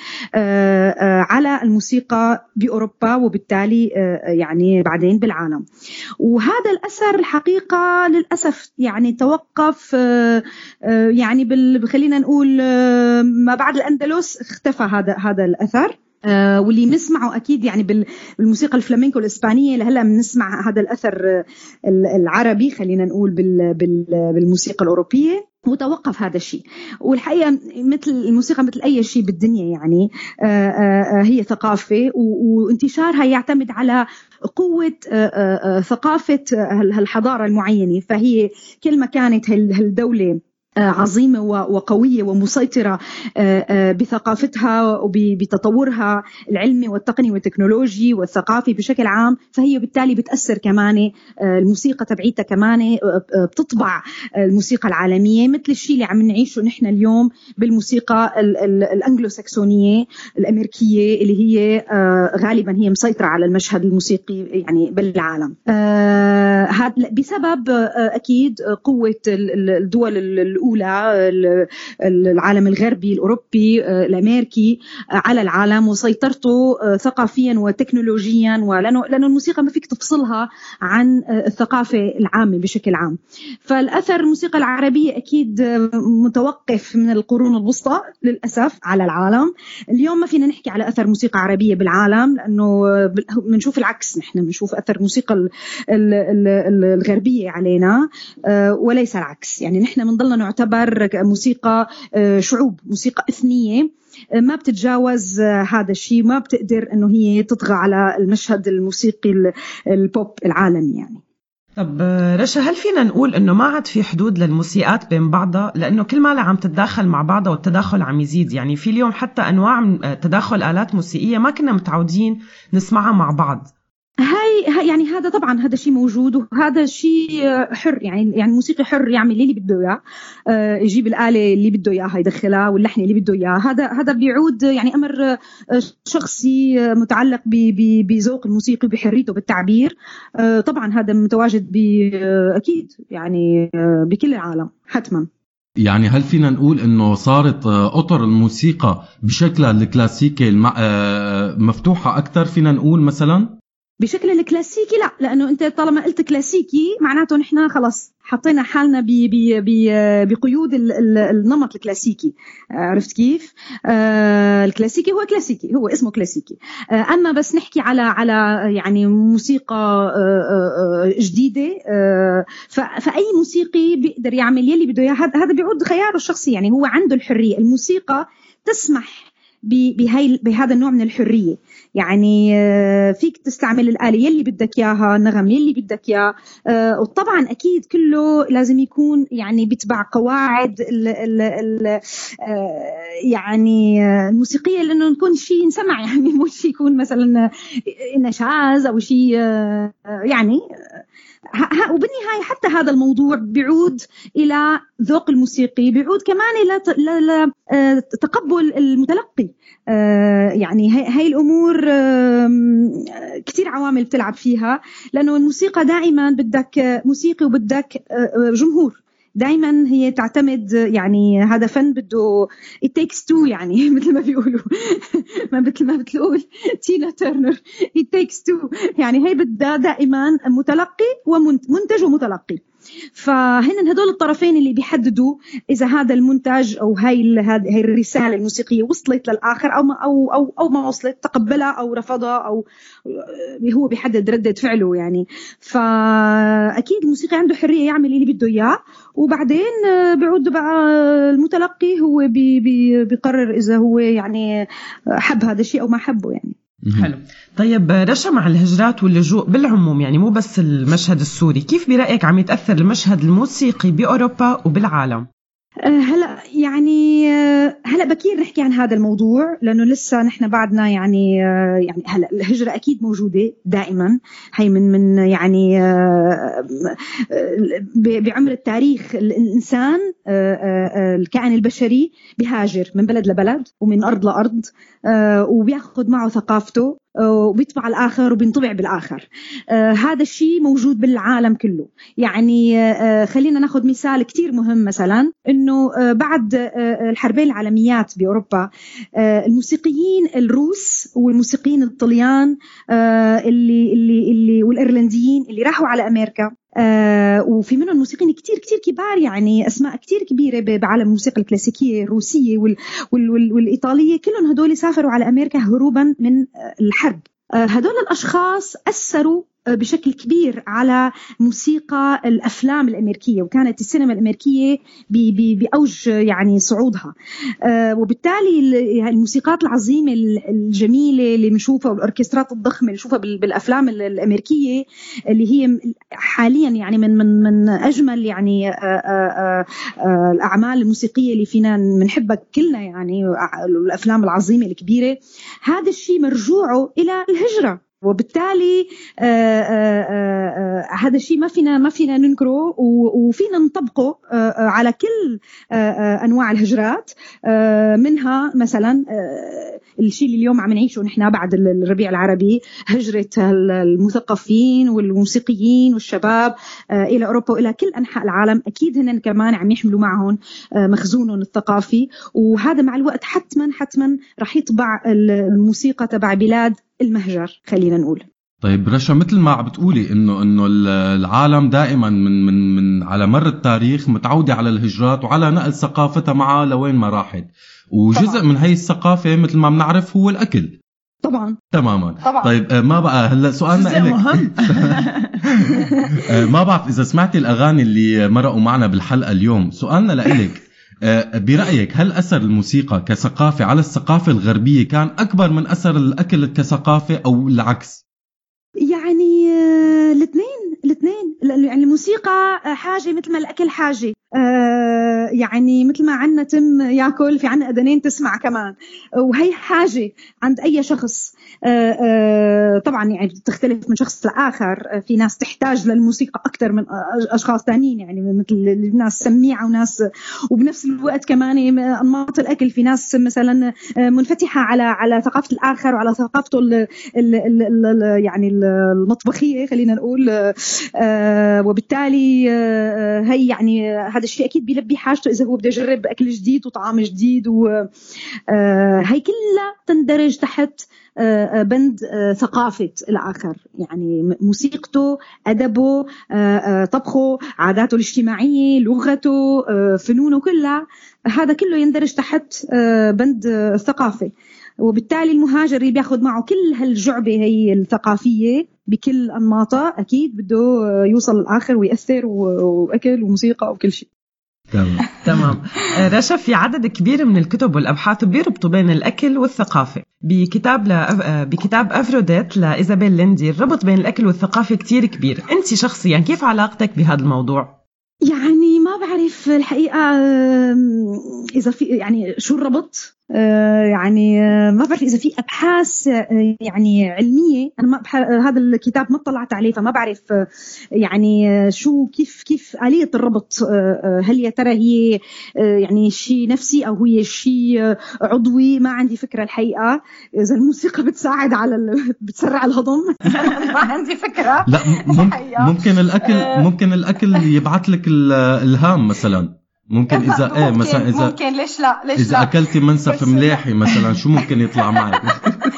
على الموسيقى بأوروبا وبالتالي يعني بعدين بالعالم. وهذا الأثر الحقيقة للأسف يعني توقف آه، آه، يعني خلينا نقول آه، ما بعد الأندلس اختفى هذا هذا الأثر. واللي بنسمعه أكيد يعني بالموسيقى الفلامينكو الإسبانية لهلا بنسمع هذا الأثر العربي خلينا نقول بالموسيقى الأوروبية. وتوقف هذا الشيء. والحقيقة مثل الموسيقى مثل أي شيء بالدنيا يعني آه، آه، آه، هي ثقافة وانتشارها يعتمد على قوة ثقافة الحضاره المعينة. فهي كل ما كانت هالدولة عظيمة وقوية ومسيطرة آه، آه، بثقافتها وبتطورها العلمي والتقني والتكنولوجي والثقافي بشكل عام. فهي بالتالي بتأثر كمان الموسيقى تبعيتها كمان بتطبع الموسيقى العالمية. مثل الشيء اللي عم نعيشه نحن اليوم بالموسيقى الانجلو ساكسونيه الأمريكية اللي هي غالبا هي مسيطرة على المشهد الموسيقي يعني بالعالم. بسبب أكيد قوة الدول الأولى العالم الغربي الأوروبي آه، الأمريكي آه، على العالم وسيطرته آه، ثقافيا وتكنولوجيا ولأنه لأنه الموسيقى ما فيك تفصلها عن الثقافة العامة بشكل عام. فالأثر الموسيقى العربية أكيد متوقف من القرون الوسطى للأسف على العالم. اليوم ما فينا نحكي على أثر موسيقى عربية بالعالم لأنه بنشوف العكس. نحن بنشوف أثر الموسيقى الغربية علينا وليس العكس. يعني نحن بنضلنا نعتبر موسيقى آه، شعوب موسيقى إثنية. آه، ما بتتجاوز آه، هذا الشيء ما بتقدر إنه هي تطغى على المشهد الموسيقي البوب العالمي يعني. طب رشا هل فينا نقول إنه ما عاد في حدود للموسيقات بين بعضها؟ لأنه كل ما عم تتداخل مع بعضها والتداخل عم يزيد. يعني في اليوم حتى أنواع تداخل آلات موسيقية ما كنا متعودين نسمعها مع بعض. هاي يعني هذا طبعا هذا شيء موجود وهذا شيء حر يعني يعني الموسيقي حر يعمل اللي بده إياه. آه، يجيب الآلة اللي بده إياها يدخلها واللحن اللي بده اياه هذا هذا بيعود يعني أمر آه، شخصي آه، متعلق بذوق الموسيقي وبحريته بالتعبير. طبعا هذا متواجد أكيد يعني بكل العالم حتما. يعني هل فينا نقول إنه صارت أطر الموسيقى بشكلها الكلاسيكي مفتوحة أكثر فينا نقول مثلا؟ بشكل الكلاسيكي لا لأنه أنت طالما قلت كلاسيكي معناته نحن خلص حطينا حالنا ب ب ب بقيود ال- ال- النمط الكلاسيكي. آه، عرفت كيف؟ آه الكلاسيكي هو كلاسيكي هو اسمه كلاسيكي. آه أما بس نحكي على على يعني موسيقى جديدة فأي موسيقي بيقدر يعمل يلي بده إياه. هذا بيعود خياره الشخصي يعني هو عنده الحرية. الموسيقى تسمح بهي بهذا النوع من الحرية. يعني آه، فيك تستعمل الآلة يلي بدك إياها النغم يلي بدك إياه آه، وطبعا أكيد كله لازم يكون يعني بيتبع قواعد ال ال ال آه، يعني الموسيقية لأنه نكون شيء ينسمع يعني شيء يكون مثلا نشاز أو شيء يعني وبالنهاية حتى هذا الموضوع بيعود إلى ذوق الموسيقي بيعود كمان إلى تقبل المتلقي يعني هاي الأمور آم، كتير عوامل بتلعب فيها لأنه الموسيقى دائما بدك موسيقي وبدك آه، آه، جمهور. دائما هي تعتمد يعني هذا فن بده it takes two يعني مثل ما بيقولوا. ما مثل ما بتقول تينا تيرنر it takes two. يعني هي بدها دائما متلقي ومنتج ومتلقي. فهن هدول الطرفين اللي بيحددوا إذا هذا المنتج أو هاي هاي الرسالة الموسيقية وصلت للآخر أو ما أو أو أو ما وصلت تقبلها أو رفضها أو آه، هو بيحدد ردة فعله يعني. فأكيد الموسيقي عنده حرية يعمل اللي بده إياه وبعدين آه، بيعود بقى المتلقي هو بي بي بيقرر إذا هو يعني حب هذا الشيء أو ما حبه يعني. حلو. طيب رشا مع الهجرات واللجوء بالعموم يعني مو بس المشهد السوري. كيف برأيك عم يتأثر المشهد الموسيقي بأوروبا وبالعالم؟ هلا يعني آه، هلا بكير نحكي عن هذا الموضوع لأنه لسه نحن بعدنا يعني آه، يعني هلا الهجرة أكيد موجودة دائما. هي من من يعني آه، بعمر التاريخ الإنسان آه، آه، آه، الكائن البشري بيهاجر من بلد لبلد ومن أرض لأرض آه، وبيأخذ معه ثقافته. آه، وبيطبع الآخر وبينطبع بالآخر. آه، هذا الشيء موجود بالعالم كله. يعني آه، خلينا ناخذ مثال كتير مهم مثلا إنه آه، بعد آه، الحربين العالميات بأوروبا آه، الموسيقيين الروس والموسيقيين الطليان آه، اللي اللي اللي والإيرلنديين اللي راحوا على أمريكا آه وفي منهم موسيقيين كتير كتير كبار يعني أسماء كتير كبيرة بعالم الموسيقى الكلاسيكية الروسية وال وال وال والإيطالية. كلهم هدول سافروا على أمريكا هروبا من آه، الحرب. آه، هدول الأشخاص أثروا بشكل كبير على موسيقى الأفلام الأمريكية وكانت السينما الأمريكية بأوج يعني صعودها. آه، وبالتالي ال- الموسيقات العظيمة ال- الجميلة اللي بنشوفها والأوركسترات الضخمة اللي بنشوفها بال- بالأفلام ال- الأمريكية اللي هي حاليا يعني من من من أجمل يعني آه، آه، آه، آه، الأعمال الموسيقية اللي فينا بنحبها كلنا يعني الأفلام العظيمة الكبيرة. هذا الشيء مرجوعه إلى الهجرة. وبالتالي آه، آه، آه، هذا الشيء ما فينا ما فينا ننكره وفينا نطبقه على كل أنواع الهجرات منها مثلا الشيء اللي اليوم عم نعيشه نحن بعد ال- الربيع العربي هجرة ال- المثقفين والموسيقيين والشباب إلى أوروبا وإلى كل أنحاء العالم. أكيد هن كمان عم يحملوا معهم مخزونهم الثقافي. وهذا مع الوقت حتما حتما رح يطبع ال- الموسيقى تبع بلاد المهجر خلينا نقول. طيب رشا مثل ما عم بتقولي انه إنه ال- العالم دائما من من من على مر التاريخ متعودة على الهجرات وعلى نقل ثقافتها معها لوين ما راحت. وجزء طبعاً. من هي الثقافة مثل ما بنعرف هو الأكل. طبعا. تماما. طبعاً. طيب آه، ما بقى هلأ سؤالنا جزء لك مهم. آه، ما بعرف إذا سمعتي الأغاني اللي مرقوا معنا بالحلقة اليوم. سؤالنا لإلك. آه، برأيك هل أثر الموسيقى كثقافة على الثقافة الغربية كان أكبر من أثر الأكل كثقافة أو العكس؟ يعني الاثنين الاثنين. لأنه يعني الموسيقى آه، حاجة مثل ما الأكل حاجة. آه، يعني مثل ما عنا تم ياكل في عنا اذنين تسمع كمان. وهي حاجة عند أي شخص. آه، آه، طبعا يعني بتختلف من شخص لآخر. آه، في ناس تحتاج للموسيقى أكثر من أشخاص ثانيين يعني مثل ناس سميعة وناس وبنفس الوقت كمان أنماط الأكل. في ناس مثلا منفتحة على على ثقافة الآخر وعلى ثقافته ال ال ال يعني المطبخية خلينا نقول. وبالتالي هي يعني هذا الشيء أكيد بيلبي حاجته إذا هو بده يجرب أكل جديد وطعام جديد وهي كلها تندرج تحت آه، آه، بند آه، ثقافة الآخر. يعني موسيقته أدبه طبخه عاداته الاجتماعية لغته فنونه كلها هذا كله يندرج تحت بند الثقافة وبالتالي المهاجر اللي بياخذ معه كل هالجعبة هي الثقافية بكل أنماطها أكيد بده يوصل للآخر ويأثر وأكل وموسيقى وكل شيء. تمام. آه، رشا في عدد كبير من الكتب والأبحاث بيربطوا بين الأكل والثقافة. بكتاب ل... آه، بكتاب أفروديت لإيزابيل ليندي الربط بين الأكل والثقافة كتير كبير. أنت شخصيا كيف علاقتك بهذا الموضوع؟ يعني ما بعرف الحقيقة إذا في يعني شو الربط؟ آه، يعني آه، ما بعرف إذا في أبحاث آه، يعني علمية. أنا ما هذا الكتاب ما اطلعت عليه فما بعرف يعني شو كيف كيف آلية الربط هل يا ترى هي يعني شيء نفسي أو هي شيء عضوي؟ ما عندي فكرة الحقيقة. إذا الموسيقى بتساعد على بتسرع الهضم. ما عندي فكرة. لا ممكن الأكل ممكن الأكل يبعث لك الهام مثلا. ممكن إذا إيه مثلا إذا ممكن. ليش لا؟ ليش إذا لا. أكلتي منسف ملاحي مثلا شو ممكن يطلع معك؟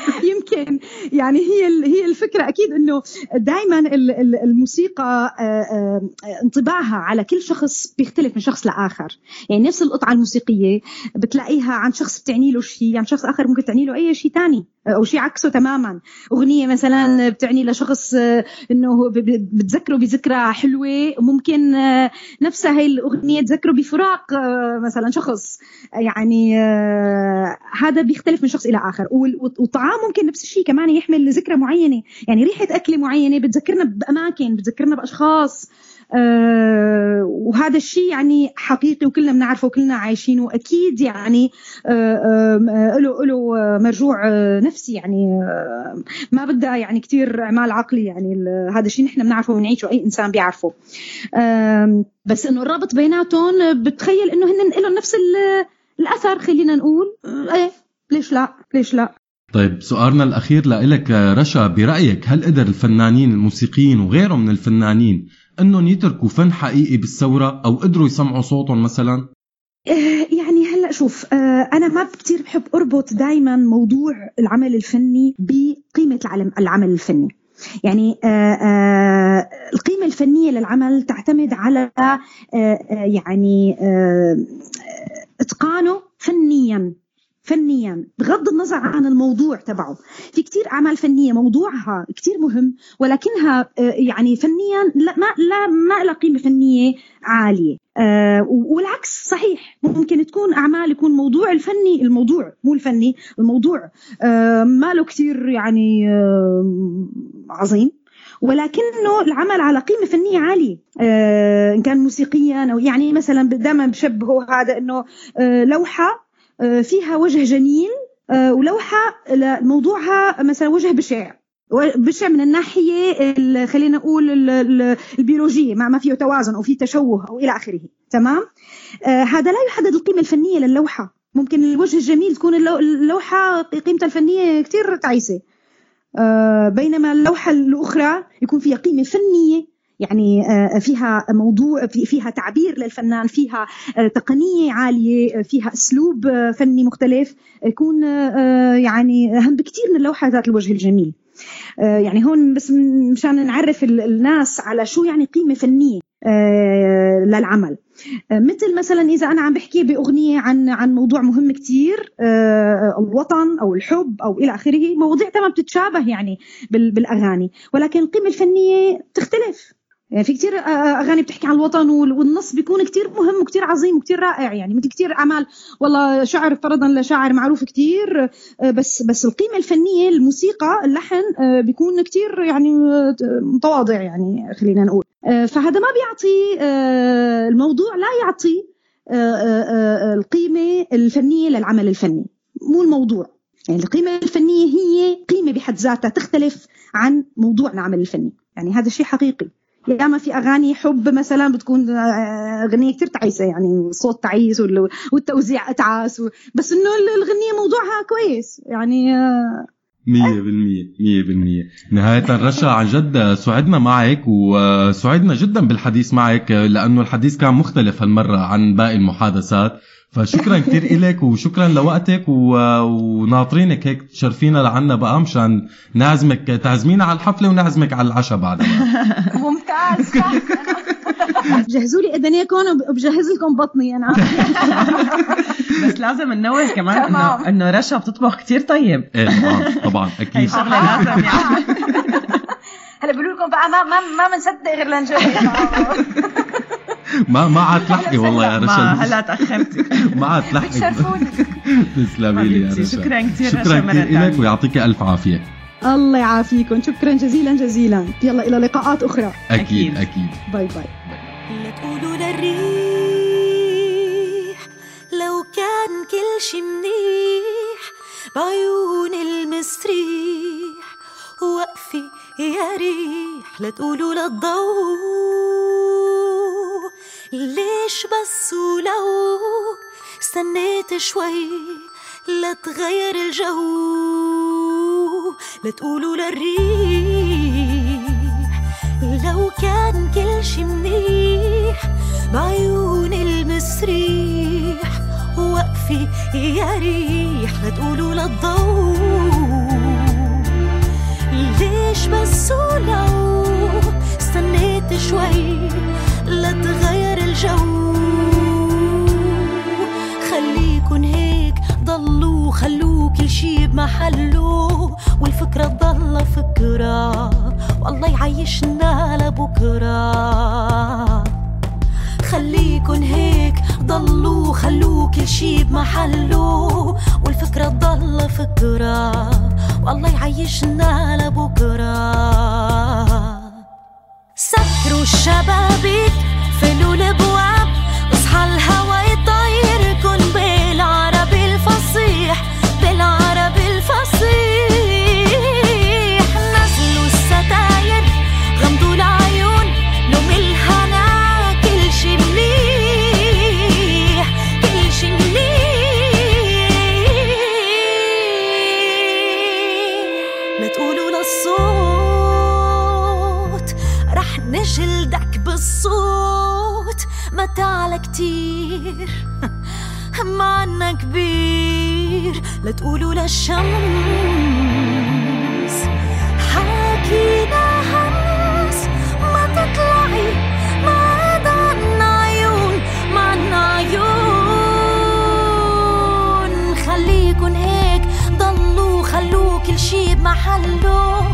يمكن. يعني هي هي الفكرة أكيد إنه دائما الموسيقى آه، آه، انطباعها على كل شخص بيختلف من شخص لآخر. يعني نفس القطعة الموسيقية بتلاقيها عند شخص بتعني له شيء عند شخص آخر ممكن تعني له أي شيء ثاني أو شيء عكسه تماما. أغنية مثلا بتعني لشخص آه، إنه بتذكره بذكرى حلوة ممكن نفسها هي الأغنية تذكره بفراق مثلا شخص. يعني هذا بيختلف من شخص إلى آخر. والطعام ممكن نفس الشيء كمان يحمل ذكرى معينة. يعني ريحة أكلة معينة بتذكرنا بأماكن بتذكرنا بأشخاص. آه وهذا الشيء يعني حقيقي وكلنا بنعرفه وكلنا عايشينه. واكيد يعني آه آه له له مرجوع آه، نفسي يعني آه ما بدها يعني كثير أعمال عقلي يعني هذا الشيء نحن بنعرفه ونعيشه أي إنسان بيعرفه. آه بس إنه الرابط بيناتهم بتخيل إنه هن لهم نفس الأثر خلينا نقول. آه، إيه ليش لا؟ ليش لا؟ طيب سؤالنا الأخير لإلك رشا برأيك هل قدر الفنانين الموسيقيين وغيرهم من الفنانين أنهم يتركوا فن حقيقي بالثورة أو قدروا يسمعوا صوتهم مثلا؟ آه، يعني هلأ شوف آه، أنا ما كثير بحب أربط دائما موضوع العمل الفني بقيمة العلم العمل الفني يعني آه، القيمة الفنية للعمل تعتمد على يعني إتقانه فنيا فنيا بغض النظر عن الموضوع تبعه. في كتير أعمال فنية موضوعها كتير مهم ولكنها آه، يعني فنيا لا ما لا ما لها قيمة فنية عالية. آه، والعكس صحيح. ممكن تكون أعمال يكون موضوع الفني الموضوع مو الفني الموضوع آه، ما له كتير يعني عظيم. ولكنه العمل على قيمة فنية عالية. إن كان موسيقيا أو يعني مثلا دائما بشبهه هذا إنه لوحة فيها وجه جميل آه، ولوحة موضوعها مثلا وجه بشع. بشع من الناحية خلينا نقول البيولوجية ما فيه توازن أو فيه تشوه أو إلى آخره. تمام؟ آه، هذا لا يحدد القيمة الفنية للوحة. ممكن الوجه الجميل تكون اللوحة قيمتها الفنية كتير تعيسة. بينما اللوحة الأخرى يكون فيها قيمة فنية يعني آه، فيها موضوع فيها تعبير للفنان فيها آه، تقنية عالية فيها أسلوب آه، فني مختلف يكون يعني أهم بكثير من اللوحه ذات الوجه الجميل. يعني هون بس مشان نعرف الناس على شو يعني قيمة فنية للعمل. مثل مثلا إذا أنا عم بحكي بأغنية عن عن موضوع مهم كثير الوطن أو الحب أو إلى آخره مواضيع تمام بتتشابه يعني بالأغاني. ولكن القيمة الفنية تختلف. يعني في كتير آه، آه، أغاني بتحكي عن الوطن والنص بيكون كتير مهم وكتير عظيم وكتير رائع يعني مثل كتير أعمال. والله شعر فرضا لشاعر معروف كتير آه، بس بس القيمة الفنية الموسيقى اللحن بيكون كتير يعني متواضع يعني خلينا نقول. فهذا ما بيعطي الموضوع لا يعطي القيمة الفنية للعمل الفني. مو الموضوع. يعني القيمة الفنية هي قيمة بحد ذاتها تختلف عن موضوع العمل الفني. يعني هذا شيء حقيقي. ياما في أغاني حب مثلا بتكون آه، أغنية كثير تعيسة يعني صوت تعيس وال- والتوزيع اتعس بس إنه الغنيه موضوعها كويس يعني آه، مية بالمية مية بالمية. نهاية رشا عن جد سعدنا معك وسعدنا جدا بالحديث معك لأنه الحديث كان مختلف هالمرة عن باقي المحادثات. فشكرا كتير إلك وشكرا لوقتك و... وناطرينك هيك تشرفينا لعنا بقى مشان نعزمك تعزمينا على الحفلة ونعزمك على العشاء بعدها ممتاز. جهزوا لي اذنيكم وبجهز لكم بطني أنا. بس لازم ننوه كمان انه إنه رشا بتطبخ كتير طيب. إيه طبعا طبعا أكيد. شغله لازم يعني. هلا بقولوا لكم بقى ما ما ما بنصدق غير لنجرب ما ما عاد تلحقي والله يا ما رشا هلا تاخرتي ما عاد تلحقي بتشرفوني تسلمي لي يا رشا شكراً كتير شكرا تانية. لك ويعطيك ألف عافية. الله يعافيكم. شكرا جزيلا جزيلا. يلا إلى لقاءات أخرى. أكيد أكيد. bye bye. لا تقولوا للريح لو كان كل شي منيح بعيون المسريح. وقفي يا ريح لا تقولوا للضوء. ليش بس ولو استنيت شوي لا تغير الجو؟ لا تقولوا للريح لو كان كل شي منيح بعيون المسريح وقفي يا ريح لا تقولوا للضوء ليش بس ولو استنيت شوي ضلوا خلوا كل شي بمحله والفكرة تضل فكرة. والله يعيشنا لبكرة. خليكن هيك ضلوا خلوا كل شي بمحله. والفكرة تضل فكرة. والله يعيشنا لبكرة. سكروا الشبابيك فلوا الأبواب اصحى الهوا. كتير معنا كبير. لا تقولوا للشمس حاكينا همس. ما تطلعي. ما عاد عنا عيون. ما عنا عيون. خليكن هيك. ضلوا خلوا كل شي بمحله.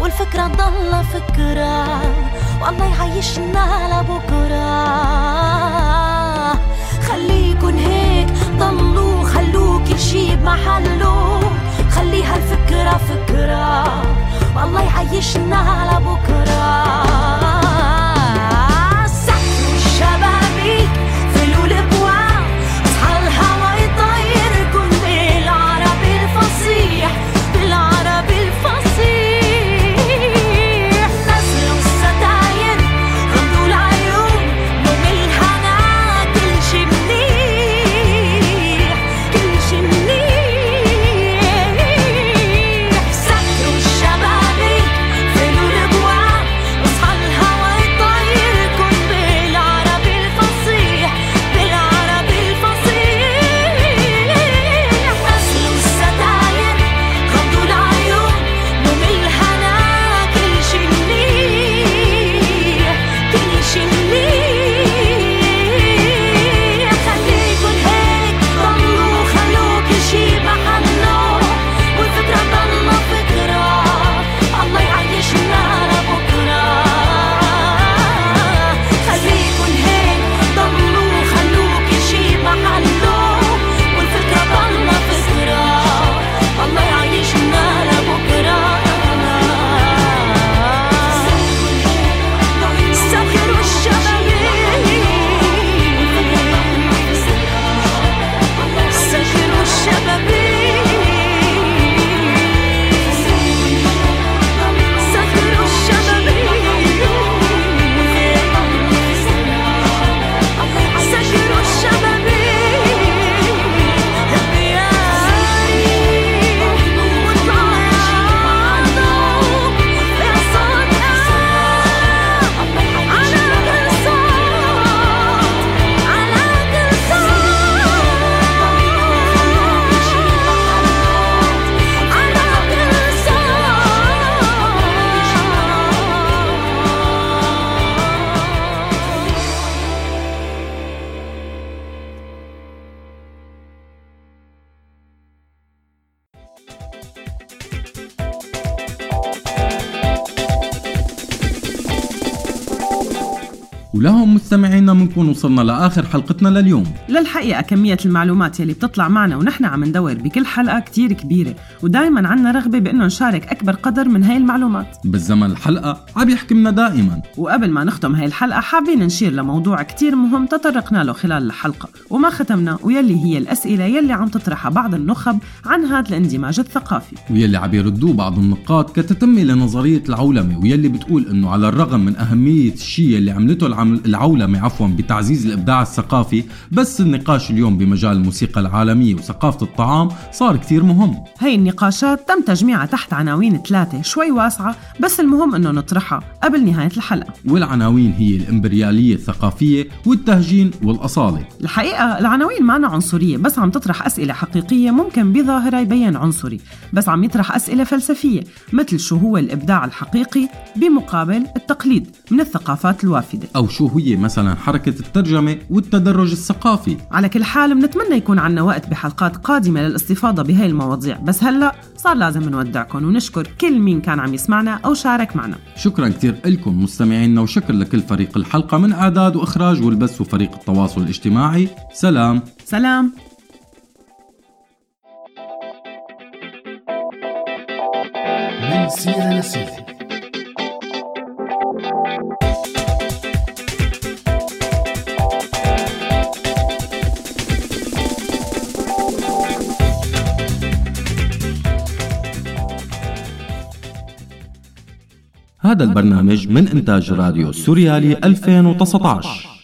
والفكرة ضل فكرة. والله يعيشنا لبكرة. خليكن هيك ضلوا خلوا كل شي بمحله خليها الفكرة فكرة والله يعيشنا لبكرة ولهم مستمعينا بنكون وصلنا لآخر حلقتنا لليوم. للحقيقة كمية المعلومات يلي بتطلع معنا ونحن عم ندور بكل حلقة كتير كبيرة ودايما عنا رغبة بأنه نشارك أكبر قدر من هاي المعلومات. بالزمن الحلقة عم يحكي لنا دائما. وقبل ما نختم هاي الحلقة حابين نشير لموضوع كتير مهم تطرقنا له خلال الحلقة وما ختمنا ويلي هي الأسئلة يلي عم تطرحها بعض النخب عن هذا الاندماج الثقافي. ويلي عم يردوه بعض النقاد كتتمة لنظرية العولمة ويلي بتقول إنه على الرغم من أهمية الشيء اللي عملته العولمة عفوا بتعزيز الإبداع الثقافي بس النقاش اليوم بمجال الموسيقى العالمية وثقافة الطعام صار كثير مهم. هي النقاشات تم تجميعها تحت عناوين ثلاثة شوي واسعة بس المهم إنه نطرحها قبل نهاية الحلقة. والعناوين هي الإمبريالية الثقافية والتهجين والأصالة. الحقيقة العناوين معنا عنصرية بس عم تطرح أسئلة حقيقية ممكن بظاهرها يبين عنصري بس عم يطرح أسئلة فلسفية مثل شو هو الإبداع الحقيقي بمقابل التقليد من الثقافات الوافدة. أو شو هي مثلا حركة الترجمة والتدرج الثقافي. على كل حال بنتمنى يكون عنا وقت بحلقات قادمة للاستفاضة بهاي المواضيع. بس هلأ صار لازم نودعكم ونشكر كل مين كان عم يسمعنا أو شارك معنا. شكرا كثير لكم مستمعينا وشكر لكل فريق الحلقة من إعداد وإخراج والبث وفريق التواصل الاجتماعي. سلام. سلام. من سيرة لسيرة هذا البرنامج من إنتاج راديو سوريالي 2019